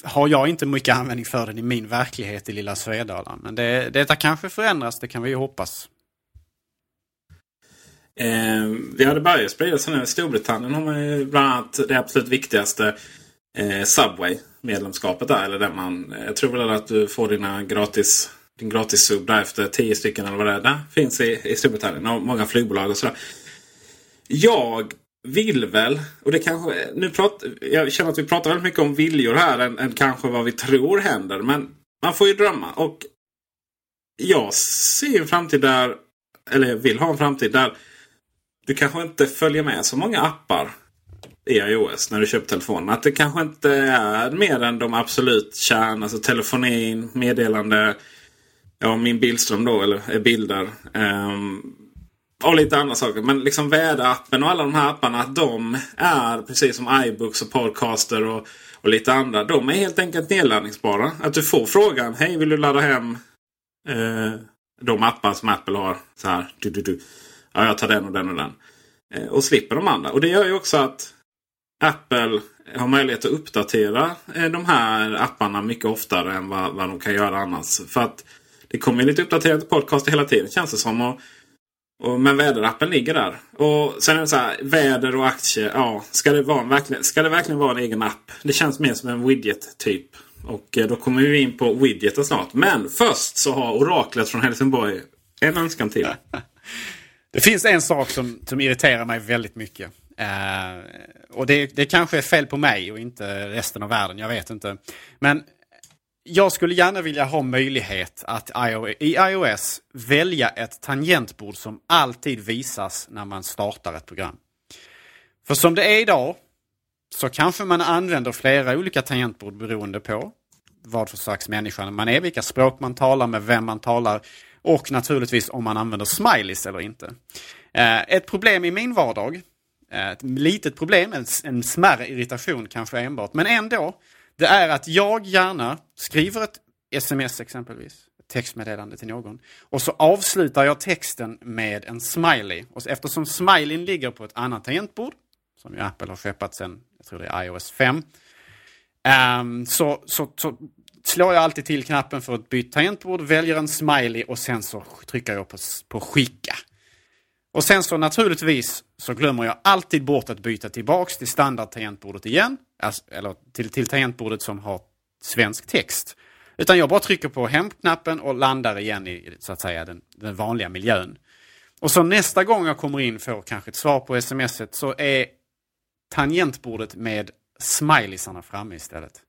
S4: har jag inte mycket användning för den i min verklighet i lilla Svedala. Men det, detta kanske förändras, det kan vi ju hoppas.
S2: Eh, ja, det börjat sprida sig nu. I Storbritannien har man ju bland annat det absolut viktigaste eh, Subway-medlemskapet där. Eller där man, jag tror väl att du får dina gratis, din gratis sub där efter tio stycken eller vad det är. Det finns i, i Storbritannien och många flygbolag och sådär. Jag vill väl, och det kanske, nu prat, jag känner att vi pratar väldigt mycket om viljor här än, än kanske vad vi tror händer. Men man får ju drömma. Och jag ser en framtid där, eller vill ha en framtid där du kanske inte följer med så många appar i iOS när du köper telefonen. Att det kanske inte är mer än de absolut kärn. Alltså telefonin, meddelande. Ja, min bildström då, eller bilder. Um, och lite andra saker. Men liksom väderappen och alla de här apparna. Att de är precis som iBooks och Podcaster och, och lite andra. De är helt enkelt nedladdningsbara. Att du får frågan. Hej, vill du ladda hem eh, de appar som Apple har? Så här. Du, du, du. Ja, jag tar den och den och den. Eh, och slipper de andra. Och det gör ju också att Apple har möjlighet att uppdatera eh, de här apparna mycket oftare än vad, vad de kan göra annars. För att det kommer lite uppdaterade podcast hela tiden känns det som. Och, och, men väderappen ligger där. Och sen är det så här, väder och aktier. Ja, ska det, vara verkligen, ska det verkligen vara en egen app? Det känns mer som en widget typ. Och eh, då kommer vi in på widgeten snart. Men först så har oraklet från Helsingborg en önskan till.
S4: Det finns en sak som, som irriterar mig väldigt mycket. Eh, och det, det kanske är fel på mig och inte resten av världen, jag vet inte. Men jag skulle gärna vilja ha möjlighet att i iOS välja ett tangentbord som alltid visas när man startar ett program. För som det är idag så kanske man använder flera olika tangentbord beroende på vad för slags människa man är, vilka språk man talar med, vem man talar och naturligtvis om man använder smileys eller inte. Eh, ett problem i min vardag, eh, ett litet problem, en, smärre irritation kanske enbart, men ändå. Det är att jag gärna skriver ett sms exempelvis, ett textmeddelande till någon. Och så avslutar jag texten med en smiley. Och eftersom smileyn ligger på ett annat tangentbord som ju Apple har skeppat sedan, jag tror det är iOS 5. Ehm, så, så, så slår jag alltid till knappen för ett bytt tangentbord, väljer en smiley och sen så trycker jag på, på skicka. Och sen så naturligtvis så glömmer jag alltid bort att byta tillbaks till standardtangentbordet igen. Alltså, eller till, till tangentbordet som har svensk text. Utan jag bara trycker på hemknappen och landar igen i så att säga den, den vanliga miljön. Och så nästa gång jag kommer in får kanske ett svar på smset så är tangentbordet med smileysarna framme istället.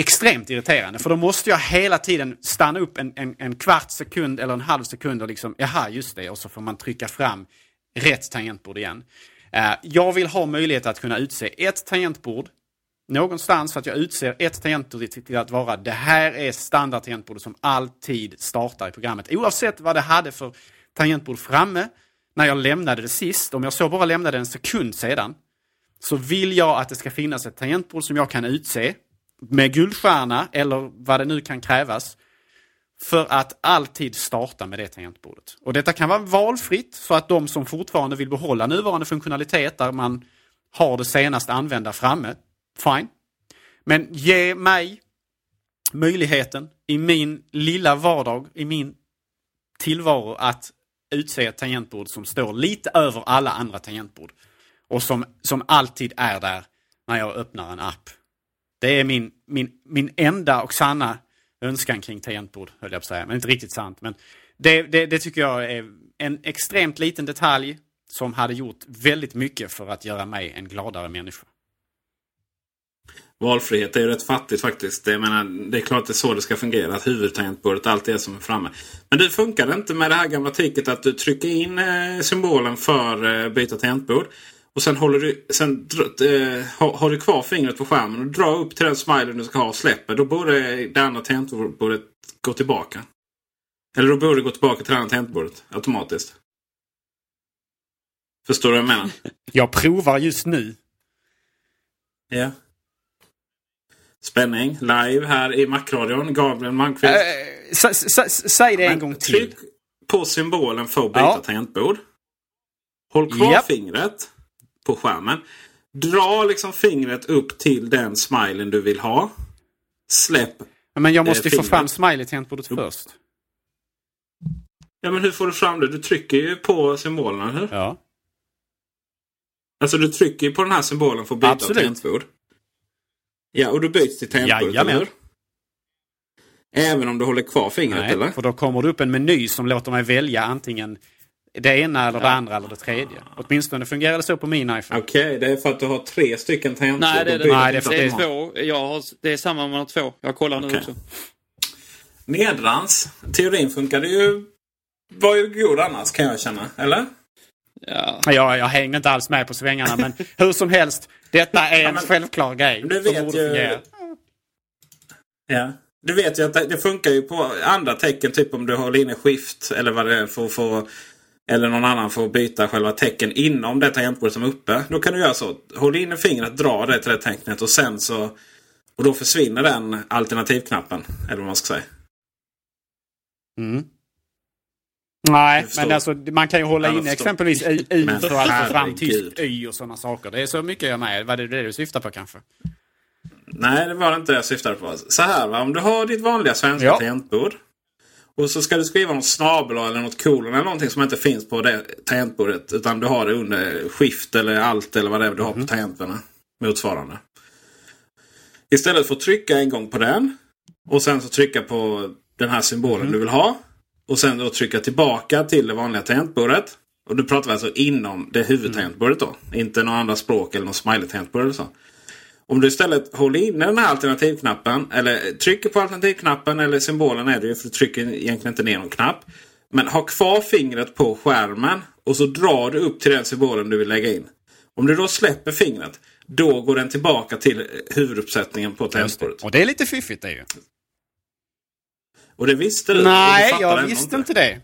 S4: Extremt irriterande för då måste jag hela tiden stanna upp en, en, en kvart sekund eller en halv sekund och liksom, jaha just det, och så får man trycka fram rätt tangentbord igen. Eh, jag vill ha möjlighet att kunna utse ett tangentbord någonstans så att jag utser ett tangentbord till att vara det här är standardtangentbordet som alltid startar i programmet. Oavsett vad det hade för tangentbord framme när jag lämnade det sist, om jag så bara lämnade en sekund sedan, så vill jag att det ska finnas ett tangentbord som jag kan utse med guldstjärna eller vad det nu kan krävas för att alltid starta med det tangentbordet. Och detta kan vara valfritt för att de som fortfarande vill behålla nuvarande funktionalitet där man har det senast använda framme, fine. Men ge mig möjligheten i min lilla vardag, i min tillvaro att utse ett tangentbord som står lite över alla andra tangentbord. Och som, som alltid är där när jag öppnar en app. Det är min, min, min enda och sanna önskan kring tangentbord, höll jag på att säga. Men inte riktigt sant. Men det, det, det tycker jag är en extremt liten detalj som hade gjort väldigt mycket för att göra mig en gladare människa.
S2: Valfrihet är ju rätt fattigt faktiskt. Jag menar, det är klart att det är så det ska fungera. Att huvudtangentbordet alltid är som är framme. Men du, funkar inte med det här gamla tricket att du trycker in eh, symbolen för eh, byta tangentbord. Och sen, håller du, sen eh, har du kvar fingret på skärmen och drar upp till den smilen du ska ha och släpper. Då borde det andra tangentbordet gå tillbaka. Eller då borde det gå tillbaka till det andra tangentbordet automatiskt. Förstår du vad jag menar?
S4: Jag provar just nu.
S2: Ja. Spänning live här i Macradion. Gabriel Malmqvist.
S4: Äh, säg det en gång till.
S2: Tryck på symbolen för att byta ja. tangentbord. Håll kvar yep. fingret på skärmen. Dra liksom fingret upp till den smilen du vill ha. Släpp
S4: Men jag måste ju få fram smiley-tangentbordet först.
S2: Ja men hur får du fram det? Du trycker ju på symbolerna, hur?
S4: Ja.
S2: Alltså du trycker ju på den här symbolen för att byta Absolut. tangentbord. Ja, och du byts till tangentbordet, eller hur? Även om du håller kvar fingret, Nej, eller?
S4: för då kommer det upp en meny som låter mig välja antingen det ena eller det andra eller det tredje. Åtminstone fungerar det så på min iPhone.
S2: Okej, okay, det är för att du har tre stycken tangentbord.
S3: Nej, det är, det, Nej, det, är, det är två. Jag har, det är samma om man har två. Jag kollar nu okay. också.
S2: Nedrans. Teorin funkade ju... Var ju god annars kan jag känna. Eller?
S4: Ja. Jag, jag hänger inte alls med på svängarna men hur som helst. Detta är en ja, självklar grej.
S2: Du vet ju... Ja. Du vet ju att det, det, funkar ju på andra tecken. Typ om du håller inne skift eller vad det är för att få eller någon annan får byta själva tecken inom det tangentbordet som är uppe. Då kan du göra så. Håll inne fingret, dra det till det tecknet och sen så... Och då försvinner den alternativknappen. Eller vad man ska säga.
S4: Mm. Nej, men alltså, man kan ju hålla inne exempelvis Y för att få fram tyst Y och sådana saker. Det är så mycket jag med. Vad är det du syftar på kanske?
S2: Nej, det var det inte jag syftade på. Så här va, om du har ditt vanliga svenska ja. tangentbord. Och så ska du skriva något snabel eller något kolon eller någonting som inte finns på det tangentbordet. Utan du har det under skift eller allt eller vad det är du har på mm. tangenterna. Motsvarande. Istället för att trycka en gång på den. Och sen så trycka på den här symbolen mm. du vill ha. Och sen då trycka tillbaka till det vanliga tangentbordet. Och du pratar vi alltså inom det huvudtangentbordet då. Inte några andra språk eller något smiley-tangentbord eller så. Om du istället håller inne den här alternativknappen eller trycker på alternativknappen eller symbolen är det ju för du trycker egentligen inte ner någon knapp. Men ha kvar fingret på skärmen och så drar du upp till den symbolen du vill lägga in. Om du då släpper fingret då går den tillbaka till huvuduppsättningen på tangentbordet.
S4: Och det är lite fiffigt det ju.
S2: Och det visste du?
S4: Nej, du jag visste inte. det.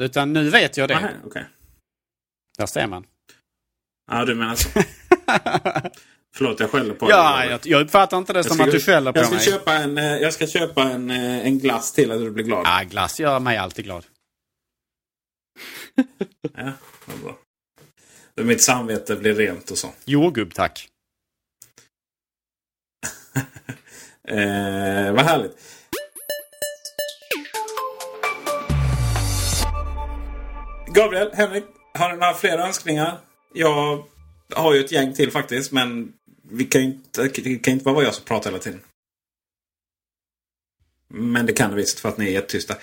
S4: Utan nu vet jag det.
S2: Aha, okay.
S4: Där ser man.
S2: Ja, du menar så. Förlåt, jag skäller på
S4: ja, dig. Jag, jag uppfattar inte det jag som ska, att du skäller på
S2: jag ska
S4: mig.
S2: Köpa en, eh, jag ska köpa en, eh, en glass till att du blir glad.
S4: Ja, glass gör mig alltid glad.
S2: ja, vad bra. Då mitt samvete blir rent och så.
S4: Jordgubb tack.
S2: eh, vad härligt. Gabriel, Henrik, har du några fler önskningar? Jag har ju ett gäng till faktiskt, men vi kan ju inte, det kan inte bara vara jag som pratar hela tiden. Men det kan det visst för att ni är jättetysta.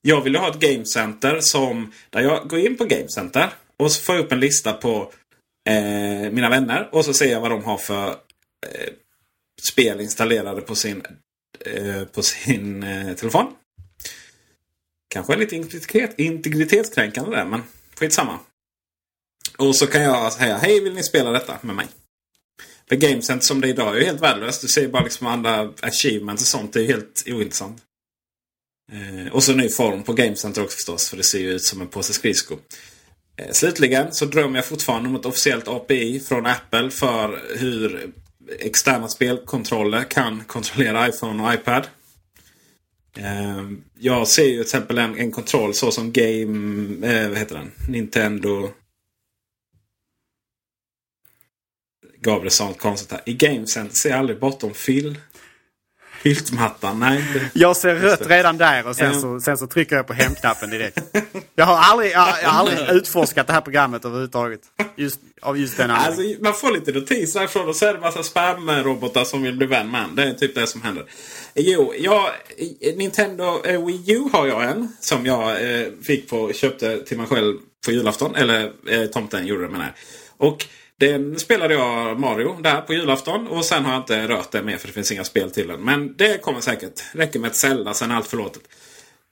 S2: Jag vill ha ett Game Center som, där jag går in på Game Center och så får jag upp en lista på eh, mina vänner och så ser jag vad de har för eh, spel installerade på sin, eh, på sin eh, telefon. Kanske lite integritet, integritetskränkande där, men skitsamma. Och så kan jag säga hej vill ni spela detta med mig? För GameCenter som det är idag är ju helt värdelöst. Du ser bara liksom andra achievements och sånt. Det är ju helt ointressant. Eh, och så ny form på GameCenter också förstås. För det ser ju ut som en påse skridskor. Eh, slutligen så drömmer jag fortfarande om ett officiellt API från Apple för hur externa spelkontroller kan kontrollera iPhone och iPad. Eh, jag ser ju till exempel en, en kontroll så som Game... Eh, vad heter den? Nintendo... Gabriel sa något konstigt här. I GameCenter ser jag aldrig bortom fyll... Filtmattan. Nej. Det...
S4: Jag ser rött redan där och sen, så, sen så trycker jag på hemknappen direkt. Jag har aldrig, jag, jag har aldrig utforskat det här programmet överhuvudtaget. Just, av just den.
S2: Alltså, man får lite notiser ifrån och så är det massa spam-robotar som vill bli vän med en. Det är typ det som händer. Jo, jag, Nintendo eh, Wii U har jag en. Som jag eh, fick på, köpte till mig själv på julafton. Eller eh, tomten gjorde det det. Och den spelade jag Mario där på julafton. Och sen har jag inte rört den mer för det finns inga spel till den. Men det kommer säkert. Räcker med ett Zelda, sen är allt förlåtet.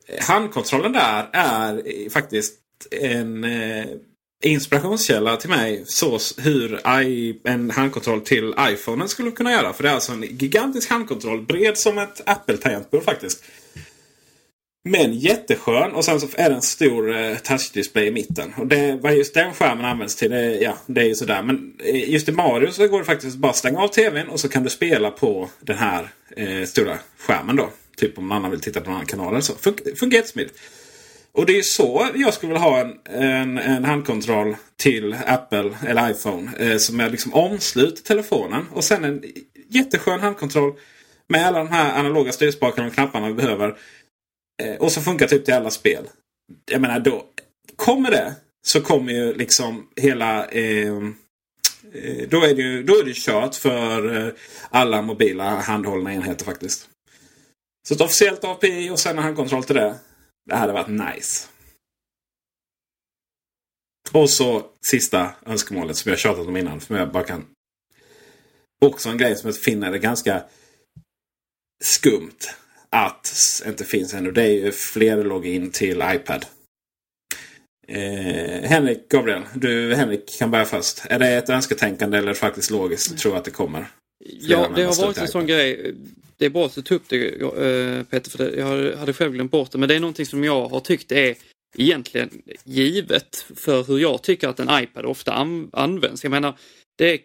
S2: Eh, handkontrollen där är faktiskt en eh, inspirationskälla till mig. Så hur I, en handkontroll till iPhonen skulle kunna göra. För det är alltså en gigantisk handkontroll. Bred som ett Apple-tangentbord faktiskt. Men jätteskön och sen så är det en stor eh, touchdisplay i mitten. Och det, vad just den skärmen används till, det, ja, det är ju sådär. Men eh, just i Mario så går det faktiskt bara att stänga av tvn och så kan du spela på den här eh, stora skärmen då. Typ om någon annan vill titta på någon annan kanal eller så. Fun fungerar smidigt. Och det är så jag skulle vilja ha en, en, en handkontroll till Apple eller iPhone. Eh, som är liksom omslut telefonen. Och sen en jätteskön handkontroll med alla de här analoga styrspakarna och knapparna vi behöver. Eh, och som funkar typ till alla spel. Jag menar då. Kommer det så kommer ju liksom hela... Ehm, eh, då är det ju då är det kört för eh, alla mobila handhållna enheter faktiskt. Så ett officiellt API och sen en handkontroll till det. Det hade varit nice. Och så sista önskemålet som jag tjatat om innan. Som jag bara kan... Också en grej som jag finner är ganska skumt att inte finns ännu. Det är ju fler login till iPad. Eh, Henrik Gabriel, du Henrik kan börja först. Är det ett önsketänkande eller faktiskt logiskt att tro att det kommer?
S3: Ja, det har varit en sån grej. Det är bra att du tog upp det eh, Peter, för det, jag hade själv glömt bort det. Men det är någonting som jag har tyckt är egentligen givet för hur jag tycker att en iPad ofta an används. Jag menar, det är,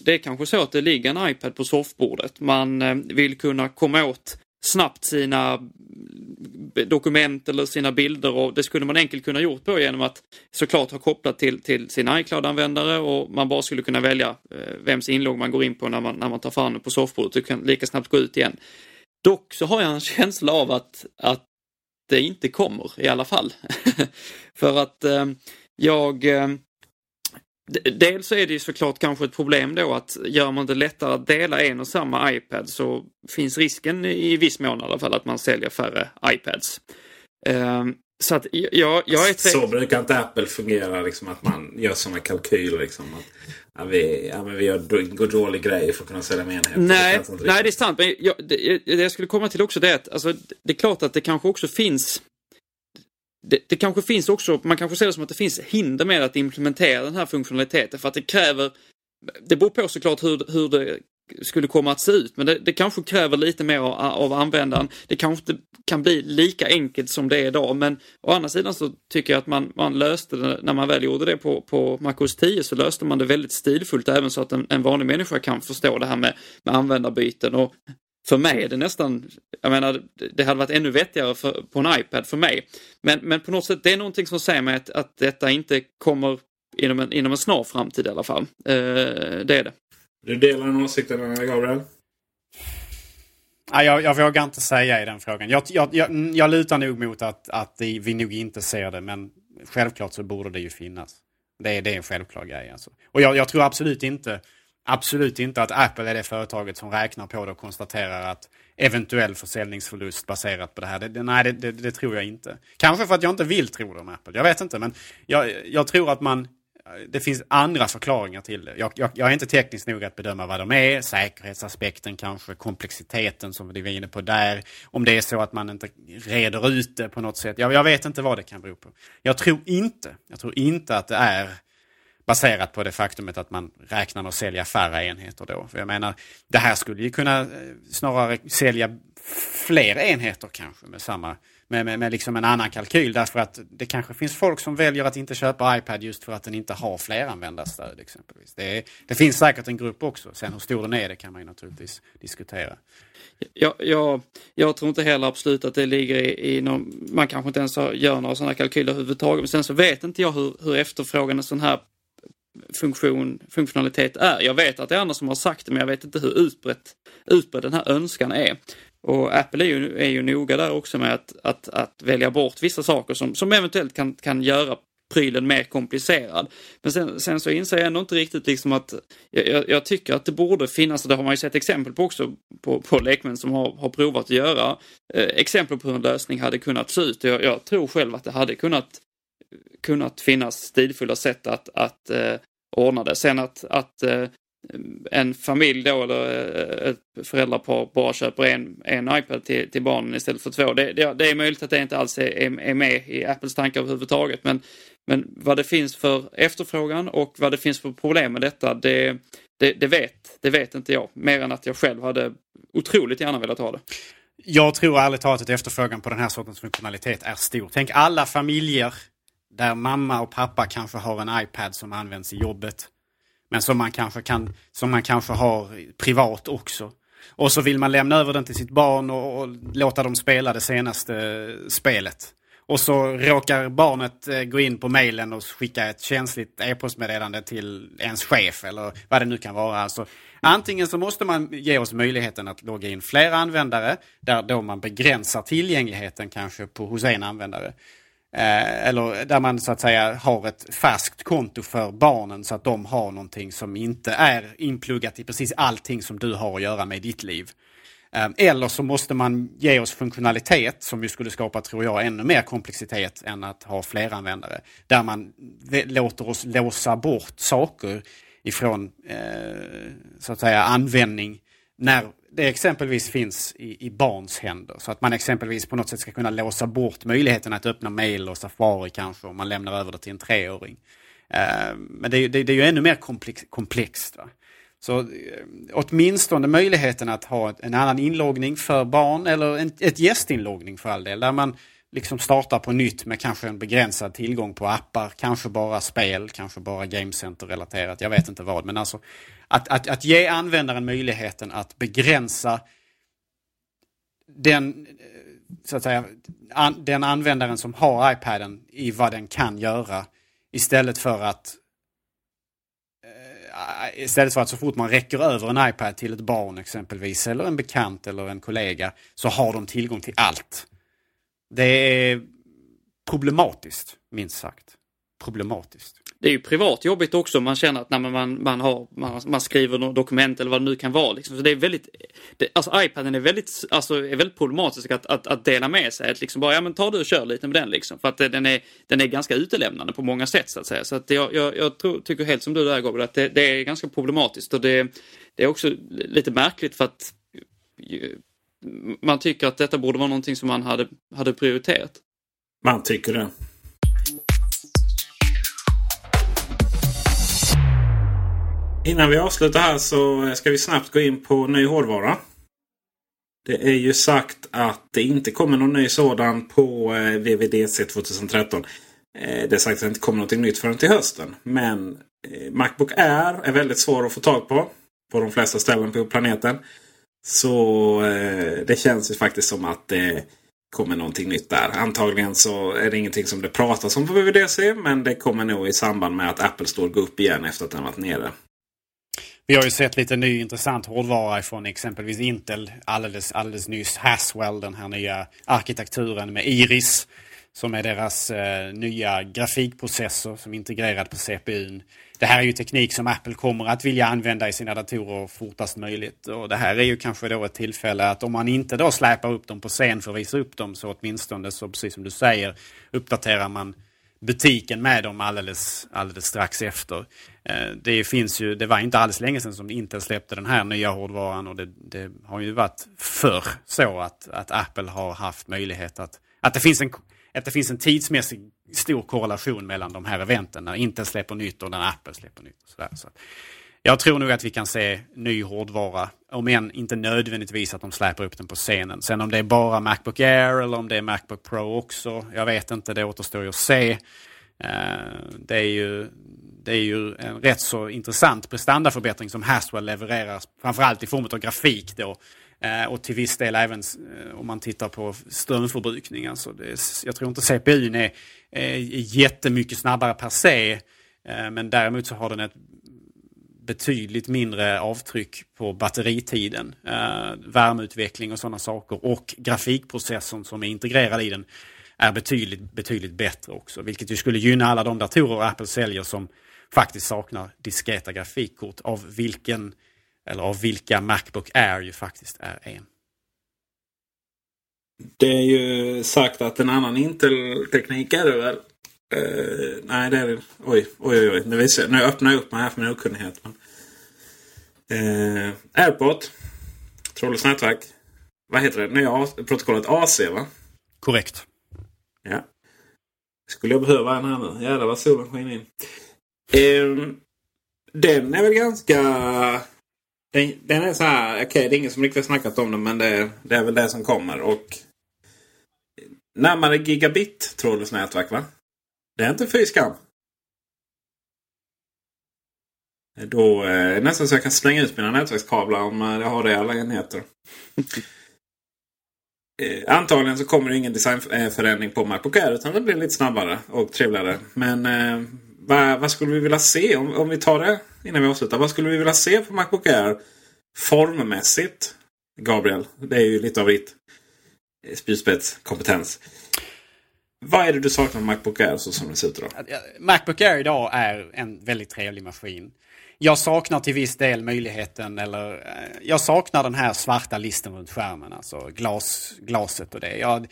S3: det är kanske så att det ligger en iPad på soffbordet. Man eh, vill kunna komma åt snabbt sina dokument eller sina bilder och det skulle man enkelt kunna gjort på genom att såklart ha kopplat till, till sin iCloud-användare och man bara skulle kunna välja eh, vems inlogg man går in på när man, när man tar fram det på soffbordet och kan lika snabbt gå ut igen. Dock så har jag en känsla av att, att det inte kommer i alla fall. För att eh, jag eh, Dels så är det ju såklart kanske ett problem då att gör man det lättare att dela en och samma iPad så finns risken i viss mån i alla fall att man säljer färre iPads. Um, så att jag, jag är
S2: Så brukar inte Apple fungera, liksom att man gör sådana kalkyler. Liksom, att, ja, vi, ja, vi gör, dålig grej för att kunna sälja mer enheter.
S3: Nej, det nej, det är sant. Men jag, det, det jag skulle komma till också det är att alltså, det är klart att det kanske också finns det, det, kanske finns också, man kanske ser det som att det finns hinder med att implementera den här funktionaliteten för att det kräver, det beror på såklart hur, hur det skulle komma att se ut, men det, det kanske kräver lite mer av, av användaren. Det kanske inte kan bli lika enkelt som det är idag, men å andra sidan så tycker jag att man, man löste det, när man väl gjorde det på, på MacOS 10 så löste man det väldigt stilfullt även så att en, en vanlig människa kan förstå det här med, med användarbyten och för mig är det nästan, jag menar, det hade varit ännu vettigare för, på en iPad för mig. Men, men på något sätt, det är någonting som säger mig att, att detta inte kommer inom en, inom en snar framtid i alla fall. Eh, det är det.
S2: Du delar den åsikten Gabriel?
S4: Ja, jag, jag vågar inte säga i den frågan. Jag, jag, jag, jag lutar nog mot att, att vi nog inte ser det, men självklart så borde det ju finnas. Det är, det är en självklar grej. Alltså. Och jag, jag tror absolut inte, absolut inte att Apple är det företaget som räknar på det och konstaterar att eventuell försäljningsförlust baserat på det här. Det, det, nej, det, det, tror jag inte. Kanske för att jag inte vill tro det om Apple. Jag vet inte, men jag, jag tror att man det finns andra förklaringar till det. Jag, jag, jag, är inte tekniskt nog att bedöma vad de är. Säkerhetsaspekten kanske, komplexiteten som vi var inne på där. Om det är så att man inte reder ut det på något sätt. Jag, jag vet inte vad det kan bero på. Jag tror inte, jag tror inte att det är baserat på det faktumet att man räknar med att sälja färre enheter då. För jag menar, det här skulle ju kunna eh, snarare sälja fler enheter kanske med samma med, med, med liksom en annan kalkyl därför att det kanske finns folk som väljer att inte köpa iPad just för att den inte har fleranvändarstöd exempelvis. Det, är, det finns säkert en grupp också. Sen hur stor den är det kan man ju naturligtvis diskutera.
S3: Jag, jag, jag tror inte heller absolut att det ligger i, i någon, man kanske inte ens gör några sådana kalkyler överhuvudtaget. Men sen så vet inte jag hur, hur efterfrågan en sån här funktion, funktionalitet är. Jag vet att det är andra som har sagt det men jag vet inte hur utbrett, utbredd den här önskan är. Och Apple är ju, är ju noga där också med att, att, att välja bort vissa saker som, som eventuellt kan, kan göra prylen mer komplicerad. Men sen, sen så inser jag ändå inte riktigt liksom att jag, jag, tycker att det borde finnas, och det har man ju sett exempel på också på, på lekmän som har, har provat att göra, eh, exempel på hur en lösning hade kunnat se ut. Jag, jag tror själv att det hade kunnat, kunnat finnas stilfulla sätt att, att eh, ordna det. Sen att, att eh, en familj då eller eh, ett föräldrapar bara köper en, en iPad till, till barnen istället för två. Det, det, det är möjligt att det inte alls är, är med i Apples tankar överhuvudtaget. Men, men vad det finns för efterfrågan och vad det finns för problem med detta, det, det, det, vet, det vet inte jag. Mer än att jag själv hade otroligt gärna velat ha det.
S4: Jag tror ärligt talat att efterfrågan på den här sortens funktionalitet är stor. Tänk alla familjer där mamma och pappa kanske har en iPad som används i jobbet men som man kanske, kan, som man kanske har privat också. Och så vill man lämna över den till sitt barn och, och låta dem spela det senaste eh, spelet. Och så råkar barnet eh, gå in på mejlen och skicka ett känsligt e-postmeddelande till ens chef eller vad det nu kan vara. Alltså, antingen så måste man ge oss möjligheten att logga in fler användare där då man begränsar tillgängligheten kanske på, hos en användare. Eh, eller där man så att säga har ett färskt konto för barnen så att de har någonting som inte är inpluggat i precis allting som du har att göra med ditt liv. Eh, eller så måste man ge oss funktionalitet som ju skulle skapa, tror jag, ännu mer komplexitet än att ha fler användare. Där man låter oss låsa bort saker ifrån eh, så att säga användning när det exempelvis finns i, i, barns händer. Så att man exempelvis på något sätt ska kunna låsa bort möjligheten att öppna mail och Safari kanske om man lämnar över det till en treåring. Eh, men det, det, det, är ju ännu mer komplex, komplext. Va? Så eh, åtminstone möjligheten att ha en annan inloggning för barn eller en, ett gästinloggning för all del. Där man liksom startar på nytt med kanske en begränsad tillgång på appar, kanske bara spel, kanske bara Gamecenter relaterat, jag vet inte vad. Men alltså att, att, att ge användaren möjligheten att begränsa den, så att säga, an, den användaren som har iPaden i vad den kan göra istället för att eh, Istället för att så fort man räcker över en iPad till ett barn exempelvis eller en bekant eller en kollega så har de tillgång till allt. Det är problematiskt, minst sagt. Problematiskt
S3: det är ju privat jobbigt också. Man känner att när man, man, har, man, man skriver något dokument eller vad det nu kan vara. Liksom. Så det är väldigt, det, alltså iPaden är väldigt, alltså, är väldigt problematisk att, att, att dela med sig. Att liksom bara, ja men ta du och kör lite med den liksom. För att den är, den är ganska utelämnande på många sätt så att säga. Så att jag, jag, jag tror, tycker helt som du där Gabriel, att det, det, är ganska problematiskt. Och det, det är också lite märkligt för att man tycker att detta borde vara någonting som man hade, hade prioriterat.
S2: Man tycker det. Innan vi avslutar här så eh, ska vi snabbt gå in på ny hårdvara. Det är ju sagt att det inte kommer någon ny sådan på eh, VVDC 2013. Eh, det är sagt att det inte kommer något nytt förrän till hösten. Men Macbook Air är väldigt svår att få tag på. På de flesta ställen på planeten. Så det känns ju faktiskt som att det kommer någonting nytt där. Antagligen så är det ingenting som det pratas om på VVDC. Men det kommer nog i samband med att Apple Store går upp igen efter att den varit nere.
S4: Vi har ju sett lite ny intressant hårdvara från exempelvis Intel alldeles, alldeles nyss. Haswell, den här nya arkitekturen med Iris. Som är deras eh, nya grafikprocessor som är integrerad på CPUn. Det här är ju teknik som Apple kommer att vilja använda i sina datorer fortast möjligt. Och det här är ju kanske då ett tillfälle att om man inte då släpar upp dem på scen för att visa upp dem så åtminstone så precis som du säger uppdaterar man butiken med dem alldeles, alldeles strax efter. Eh, det finns ju, det var inte alls länge sedan som Intel släppte den här nya hårdvaran och det, det har ju varit förr så att, att Apple har haft möjlighet att, att det finns en att det finns en tidsmässig stor korrelation mellan de här eventen. När Intel släpper nytt och när Apple släpper nytt. Och sådär. Så jag tror nog att vi kan se ny hårdvara. Om än inte nödvändigtvis att de släpper upp den på scenen. Sen om det är bara Macbook Air eller om det är Macbook Pro också. Jag vet inte, det återstår ju att se. Eh, det är ju, det är ju en rätt så intressant prestandaförbättring som Haswell levererar. Framförallt i form av grafik då. Eh, och till viss del även eh, om man tittar på strömförbrukning. Alltså det, jag tror inte CPUn är, är jättemycket snabbare per se. Men däremot så har den ett betydligt mindre avtryck på batteritiden, eh, värmeutveckling och sådana saker. Och grafikprocessorn som är integrerad i den är betydligt, betydligt bättre också. Vilket ju skulle gynna alla de datorer Apple säljer som faktiskt saknar diskreta grafikkort. Av vilken eller av vilka Macbook Air ju faktiskt är en.
S2: Det är ju sagt att en annan Intel-teknik är det väl? Uh, nej, det är det. Oj, oj, oj. Nu, visar, nu öppnar jag upp mig här för min okunnighet. Men, uh, Airport. Trådlöst nätverk. Vad heter det? Nya protokollet AC va?
S4: Korrekt.
S2: Ja. Skulle jag behöva en här nu? Jävlar vad solen skiner in. Uh, den är väl ganska den, den är så här, okej okay, det är ingen som riktigt snackat om den men det, det, är väl det som kommer. Och Närmare gigabit trådlöst nätverk va? Det är inte fy skam. Då eh, är det nästan så jag kan slänga ut mina nätverkskablar om jag har det i alla enheter. eh, antagligen så kommer det ingen designförändring på Macbook Air utan det blir lite snabbare och trevligare. Men eh, vad, vad, skulle vi vilja se? Om, om vi tar det innan vi avslutar. Vad skulle vi vilja se på Macbook Air formmässigt? Gabriel, det är ju lite av ditt spjutspetskompetens. Vad är det du saknar med Macbook Air så som det ser ut idag?
S4: Macbook Air idag är en väldigt trevlig maskin. Jag saknar till viss del möjligheten eller eh, jag saknar den här svarta listen runt skärmen. Alltså glas, glaset och det. Jag,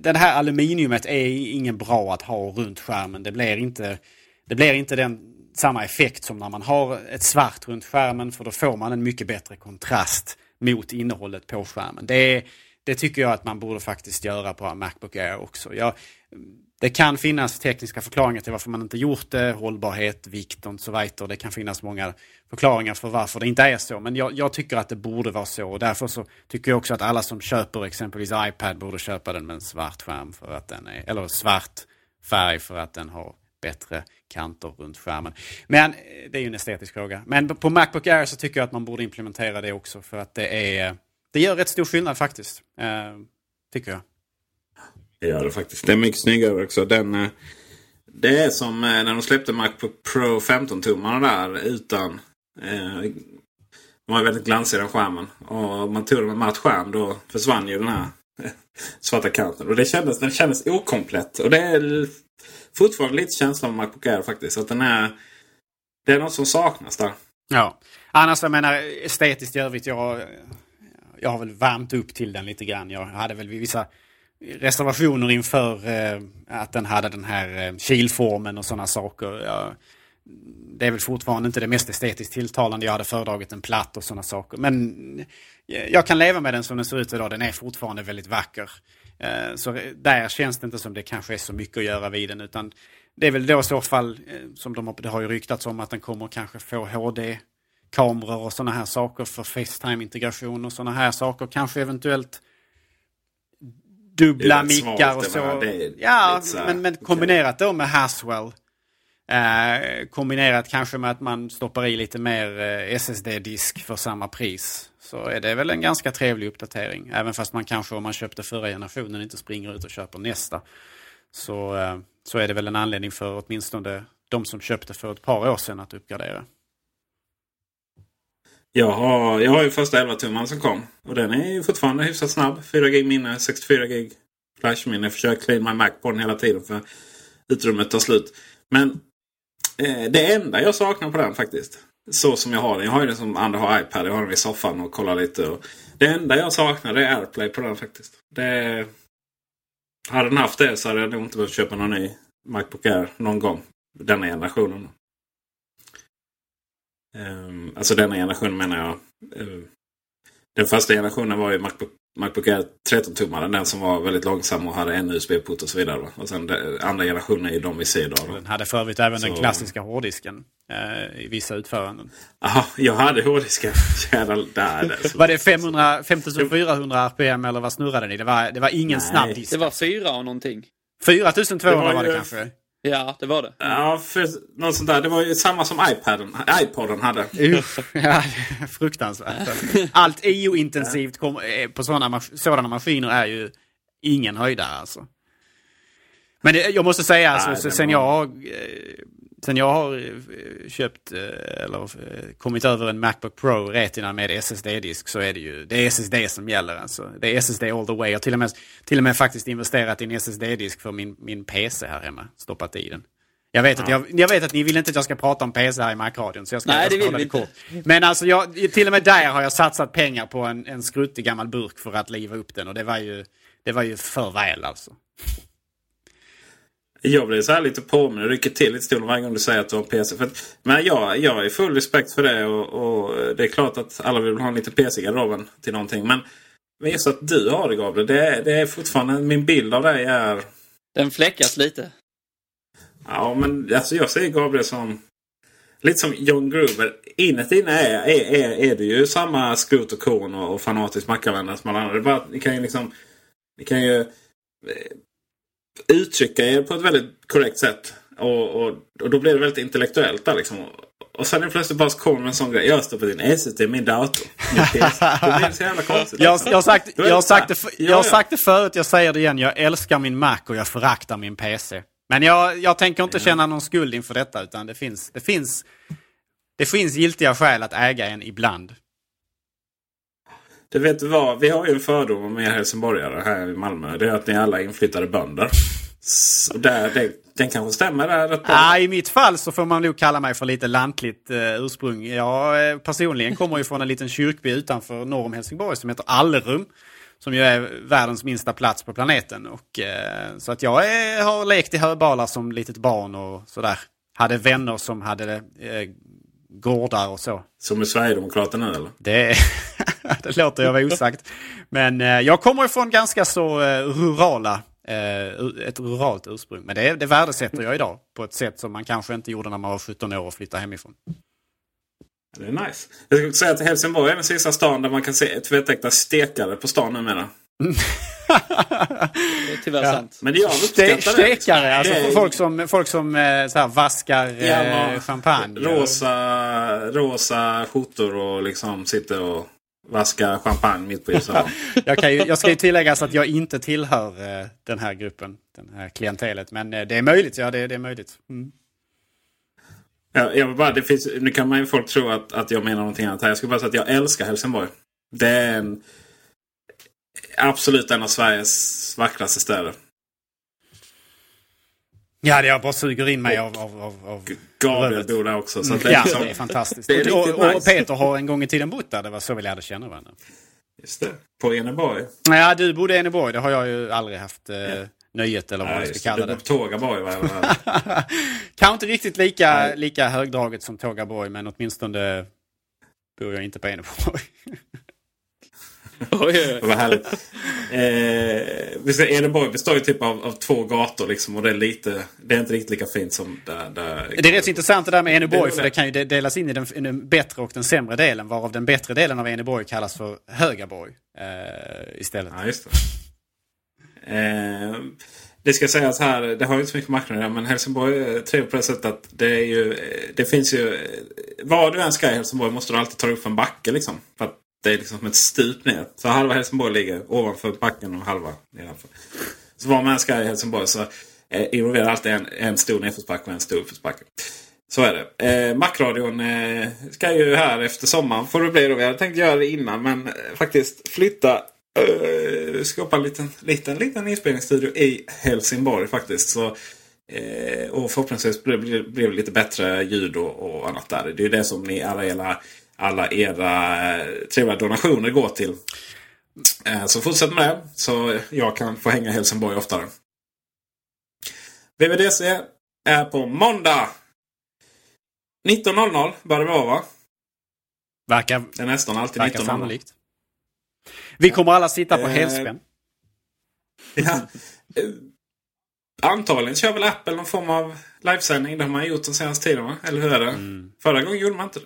S4: den här aluminiumet är ingen bra att ha runt skärmen. Det blir inte, det blir inte den, samma effekt som när man har ett svart runt skärmen för då får man en mycket bättre kontrast mot innehållet på skärmen. Det, det tycker jag att man borde faktiskt göra på Macbook Air också. Jag, det kan finnas tekniska förklaringar till varför man inte gjort det, hållbarhet, vikt och så vidare. Det kan finnas många förklaringar för varför det inte är så. Men jag, jag, tycker att det borde vara så. Och därför så tycker jag också att alla som köper exempelvis iPad borde köpa den med en svart skärm för att den är, eller svart färg för att den har bättre kanter runt skärmen. Men eh, det är ju en estetisk fråga. Men på Macbook Air så tycker jag att man borde implementera det också för att det är det gör rätt stor skillnad faktiskt. Eh, tycker jag.
S2: Det gör det faktiskt. Det är mycket snyggare också. Den, eh, det är som eh, när de släppte Macbook Pro 15-tummarna där utan... Eh, de var väldigt glansiga den skärmen. Och om man tog den med matt skärm då försvann ju den här svarta kanten. Och det kändes, den kändes okomplett. Och det är fortfarande lite känslan med Macbook Air faktiskt. Att den är... Det är något som saknas där.
S4: Ja. Annars jag menar estetiskt i övrigt. Jag, jag har väl värmt upp till den lite grann. Jag hade väl vissa reservationer inför eh, att den hade den här eh, kilformen och sådana saker. Det är väl fortfarande inte det mest estetiskt tilltalande. Jag hade föredragit en platt och sådana saker. Men eh, jag kan leva med den som den ser ut idag. Den är fortfarande väldigt vacker. Eh, så där känns det inte som det kanske är så mycket att göra vid den. Utan det är väl då i så fall, eh, som de, det har ju ryktats om, att den kommer kanske få HD kameror och sådana här saker för Facetime-integration och sådana här saker. Kanske eventuellt dubbla mickar och så.
S2: Är,
S4: ja, så men, men kombinerat då med Haswell. Eh, kombinerat kanske med att man stoppar i lite mer eh, SSD-disk för samma pris. Så är det väl en ganska trevlig uppdatering. Även fast man kanske om man köpte förra generationen inte springer ut och köper nästa. Så, eh, så är det väl en anledning för åtminstone de som köpte för ett par år sedan att uppgradera.
S2: Jag har, jag har ju första 11 tumman som kom. Och den är ju fortfarande hyfsat snabb. 4 gig minne, 64 gig flashminne. Jag försöker clean my Mac på den hela tiden för utrymmet tar slut. Men eh, det enda jag saknar på den faktiskt. Så som jag har den. Jag har ju den som andra har iPad. Jag har den i soffan och kollar lite. Och det enda jag saknar är AirPlay på den faktiskt. Det, hade den haft det så hade jag nog inte behövt köpa någon ny Macbook Air någon gång. Denna generationen. Um, alltså denna generationen menar jag. Uh, den första generationen var ju Macbook, Macbook Air 13-tummaren. Den som var väldigt långsam och hade en USB-port och så vidare. Va? Och sen det, andra generationen är ju de vi ser idag.
S4: Den hade för övrigt även så... den klassiska hårddisken eh, i vissa utföranden.
S2: Jaha, jag hade hårddisken.
S4: var det 500, 5400 RPM eller vad snurrade ni? Det var, det var ingen Nej. snabb disk.
S3: Det var fyra och någonting.
S4: 4200 det var, var, det kanske?
S3: Ja, det var det.
S2: Ja, för något sånt där. Det var ju samma som iPaden, iPoden hade.
S4: ja, fruktansvärt. Allt EU-intensivt på sådana, sådana maskiner är ju ingen höjdare alltså. Men det, jag måste säga, alltså, sen jag har eh, Sen jag har eh, köpt eh, eller eh, kommit över en Macbook Pro Retina med SSD-disk så är det ju det är SSD som gäller. Alltså. Det är SSD all the way. Jag har till och med, till och med faktiskt investerat i en SSD-disk för min, min PC här hemma. Stoppat i den. Jag vet, ja. att jag, jag, vet att ni vill inte att jag ska prata om PC här i Mac-radion. Så jag ska,
S3: Nej,
S4: det
S3: vill vi inte.
S4: Men alltså jag, till och med där har jag satsat pengar på en, en skruttig gammal burk för att liva upp den. Och det var ju, det var ju för väl alltså.
S2: Jag blir så här lite påminn och rycker till lite stolen varje gång du säger att du har en PC. För att, men jag, jag har full respekt för det och, och, det är klart att alla vill ha en liten PC i garderoben till någonting. Men, men just att du har det Gabriel, det, det är fortfarande min bild av dig är...
S3: Den fläckas lite.
S2: Ja, men alltså jag ser Gabriel som... Lite som John Gruber. Inuti inne är, är, är, är det ju samma skrot och korn och, och fanatisk mackanvändare som alla andra. Det bara, ni kan ju liksom... Ni kan ju uttrycka er på ett väldigt korrekt sätt. Och, och, och då blir det väldigt intellektuellt där liksom. Och sen är det plötsligt bara så kommer en sån grej. Jag stoppar in SSD i min dator. Det blir så jävla konstigt.
S4: Jag, jag, har sagt, jag, har sagt det, jag har sagt det förut, jag säger det igen. Jag älskar min Mac och jag föraktar min PC. Men jag, jag tänker inte känna någon skuld inför detta. Utan det finns, det finns, det finns giltiga skäl att äga en ibland.
S2: Du vet vad? Vi har ju en fördom om er helsingborgare här i Malmö. Det är att ni alla är inflyttade bönder. Så där, det, den kanske stämmer där rätt
S4: Ja, I mitt fall så får man nog kalla mig för lite lantligt eh, ursprung. Jag eh, personligen kommer ju från en liten kyrkby utanför norr om Helsingborg som heter Allerum. Som ju är världens minsta plats på planeten. Och, eh, så att jag är, har lekt i höbalar som litet barn och sådär. Hade vänner som hade eh, gårdar och så.
S2: Som är Sverigedemokraterna eller?
S4: Det, det låter jag vara osagt. Men eh, jag kommer ifrån ganska så eh, rurala, eh, ett ruralt ursprung. Men det, det värdesätter jag idag på ett sätt som man kanske inte gjorde när man var 17 år och flyttade hemifrån.
S2: Det är nice. Jag skulle säga att Helsingborg är den sista stan där man kan se tvättäkta stekare på stan numera.
S3: Det är tyvärr ja. sant.
S2: Men jag uppskattar
S4: Ste Stekare, alltså det folk som, folk som eh, så här, vaskar ja, eh, champagne.
S2: Rosa, rosa skjortor och liksom sitter och vaskar champagne mitt på ljusan.
S4: jag, kan ju, jag ska ju tillägga att jag inte tillhör eh, den här gruppen, den här klientelet. Men det är möjligt, ja det, det är möjligt. Mm.
S2: Ja, jag bara, det finns, nu kan man ju folk tro att, att jag menar någonting annat här. Jag ska bara säga att jag älskar Helsingborg. Det är en, absolut en av Sveriges vackraste städer.
S4: Ja, det jag bara suger in mig av, av, av, av
S2: Gabriel bor där också. Så
S4: det ja, liksom, det är fantastiskt. Det är och, och, nice. och, Peter har en gång i tiden bott där. Det var så vi lärde känna varandra.
S2: Just det. På Eneborg?
S4: Ja, du bodde i Eneborg. Det har jag ju aldrig haft eh, ja. nöjet eller vad man ska kalla det.
S2: Du Tågaborg va?
S4: Kanske inte riktigt lika, lika högdraget som Tågaborg, men åtminstone bor jag inte på Eneborg.
S2: Oj, Vad härligt. Eh, Eneborg består ju typ av, av, två gator liksom. Och det är, lite, det är inte riktigt lika fint som där. där
S4: det är rätt så intressant det där med Eneborg. För det kan ju delas in i den, den, bättre och den sämre delen. Varav den bättre delen av Eneborg kallas för Högaborg. Eh, istället.
S2: Ja, just det. Eh, Det ska sägas här, det har ju inte så mycket med marknaden men Helsingborg är trevligt på det sättet att det är ju... Det finns ju... Vad du än ska i Helsingborg måste du alltid ta upp en backe liksom. För att det är liksom som ett stup ner. Så halva Helsingborg ligger ovanför backen och halva nedanför. Så var man ska i Helsingborg så eh, involverar alltid en, en stor nedförsbacke och en stor uppförsbacke. Så är det. Eh, Macradion eh, ska ju här efter sommaren får det bli då. Vi hade tänkt göra det innan men eh, faktiskt flytta eh, skapa en liten, liten, liten inspelningsstudio i Helsingborg faktiskt. Så, eh, och förhoppningsvis blir det lite bättre ljud och, och, annat där. Det är det som ni alla gillar alla era uh, trevliga donationer går till. Uh, så fortsätt med det så jag kan få hänga i Helsingborg oftare. VVDC är på måndag. 19.00 bör det vara va?
S4: Verkar,
S2: det är nästan alltid
S4: verkar 19.00. sannolikt. Vi kommer alla sitta på eh, helspänn.
S2: Ja. Eh, antagligen kör väl Apple någon form av livesändning. Det har man gjort den senaste tiden va? Eller hur är det? Mm. Förra gången gjorde man inte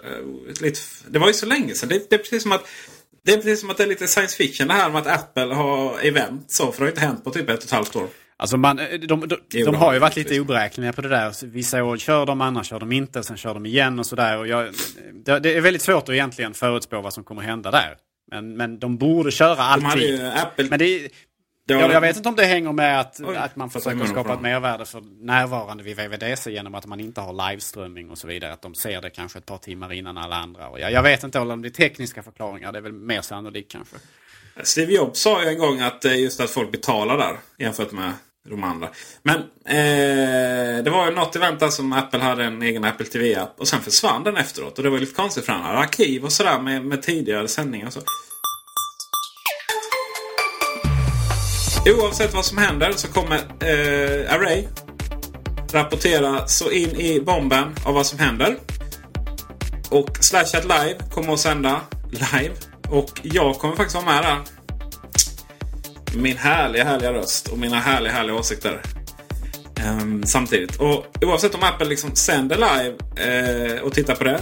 S2: det. Det var ju så länge sedan. Det, det, är precis som att det är precis som att det är lite science fiction det här med att Apple har event. Så, för det har inte hänt på typ ett och ett halvt år.
S4: Alltså man, eh, de, de, de, de har ju varit lite oberäkneliga på det där. Vissa år kör de, andra kör de inte. Sen kör de igen och sådär. Det, det är väldigt svårt att egentligen förutspå vad som kommer hända där. Men, men de borde köra alltid.
S2: Apple...
S4: Men det, jag, jag vet inte om det hänger med att, att man försöker skapa ett mervärde för närvarande vid VVDC genom att man inte har liveströmming och så vidare. Att de ser det kanske ett par timmar innan alla andra. Och jag, jag vet inte om det är tekniska förklaringar. Det är väl mer sannolikt kanske.
S2: Steve Jobs sa ju en gång att eh, just att folk betalar där jämfört med de andra. Men eh, det var ju något event där som Apple hade en egen Apple TV-app. Och sen försvann den efteråt. Och det var lite konstigt för han hade arkiv och sådär med, med tidigare sändningar. Så. Oavsett vad som händer så kommer eh, Array rapportera så in i bomben av vad som händer. Och Slashat Live kommer att sända live. Och jag kommer faktiskt vara med där min härliga, härliga röst och mina härliga, härliga åsikter. Um, samtidigt. Och oavsett om Apple liksom sänder live uh, och tittar på det.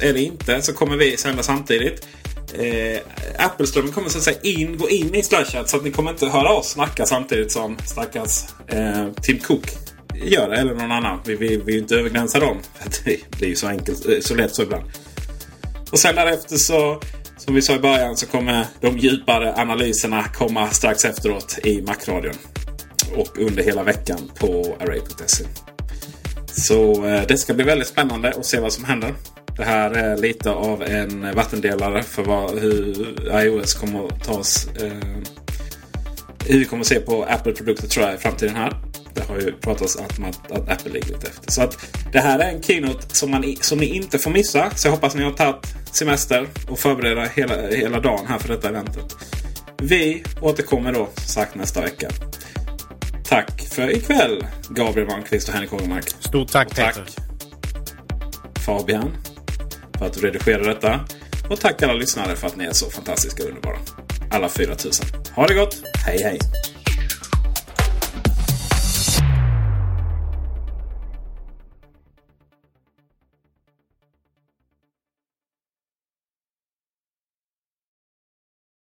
S2: eller inte så kommer vi sända samtidigt eh, Apple-strömmen kommer så att säga in, gå in i Slashat så att ni kommer inte höra oss snacka samtidigt som stackars eh, Tim Cook gör det. Eller någon annan. Vi vill vi, inte övergränsa dem. det blir ju så enkelt, eh, så lätt så ibland. Och sen därefter så som vi sa i början så kommer de djupare analyserna komma strax efteråt i Macradion. Och under hela veckan på Array.se. Så eh, det ska bli väldigt spännande att se vad som händer. Det här är lite av en vattendelare för vad, hur iOS kommer att tas. Eh, hur vi kommer att se på Apple-produkter tror jag i framtiden här. Det har ju pratats om att, att Apple ligger lite efter. Så att det här är en keynote som, man, som ni inte får missa. Så jag hoppas ni har tagit semester och förbereda hela, hela dagen här för detta eventet. Vi återkommer då som sagt nästa vecka. Tack för ikväll Gabriel Malmqvist och Henrik Hågemark.
S4: Stort tack, och tack Peter.
S2: Fabian för att du redigerade detta. Och tack alla lyssnare för att ni är så fantastiska och underbara. Alla 4000. Ha det gott! Hej hej!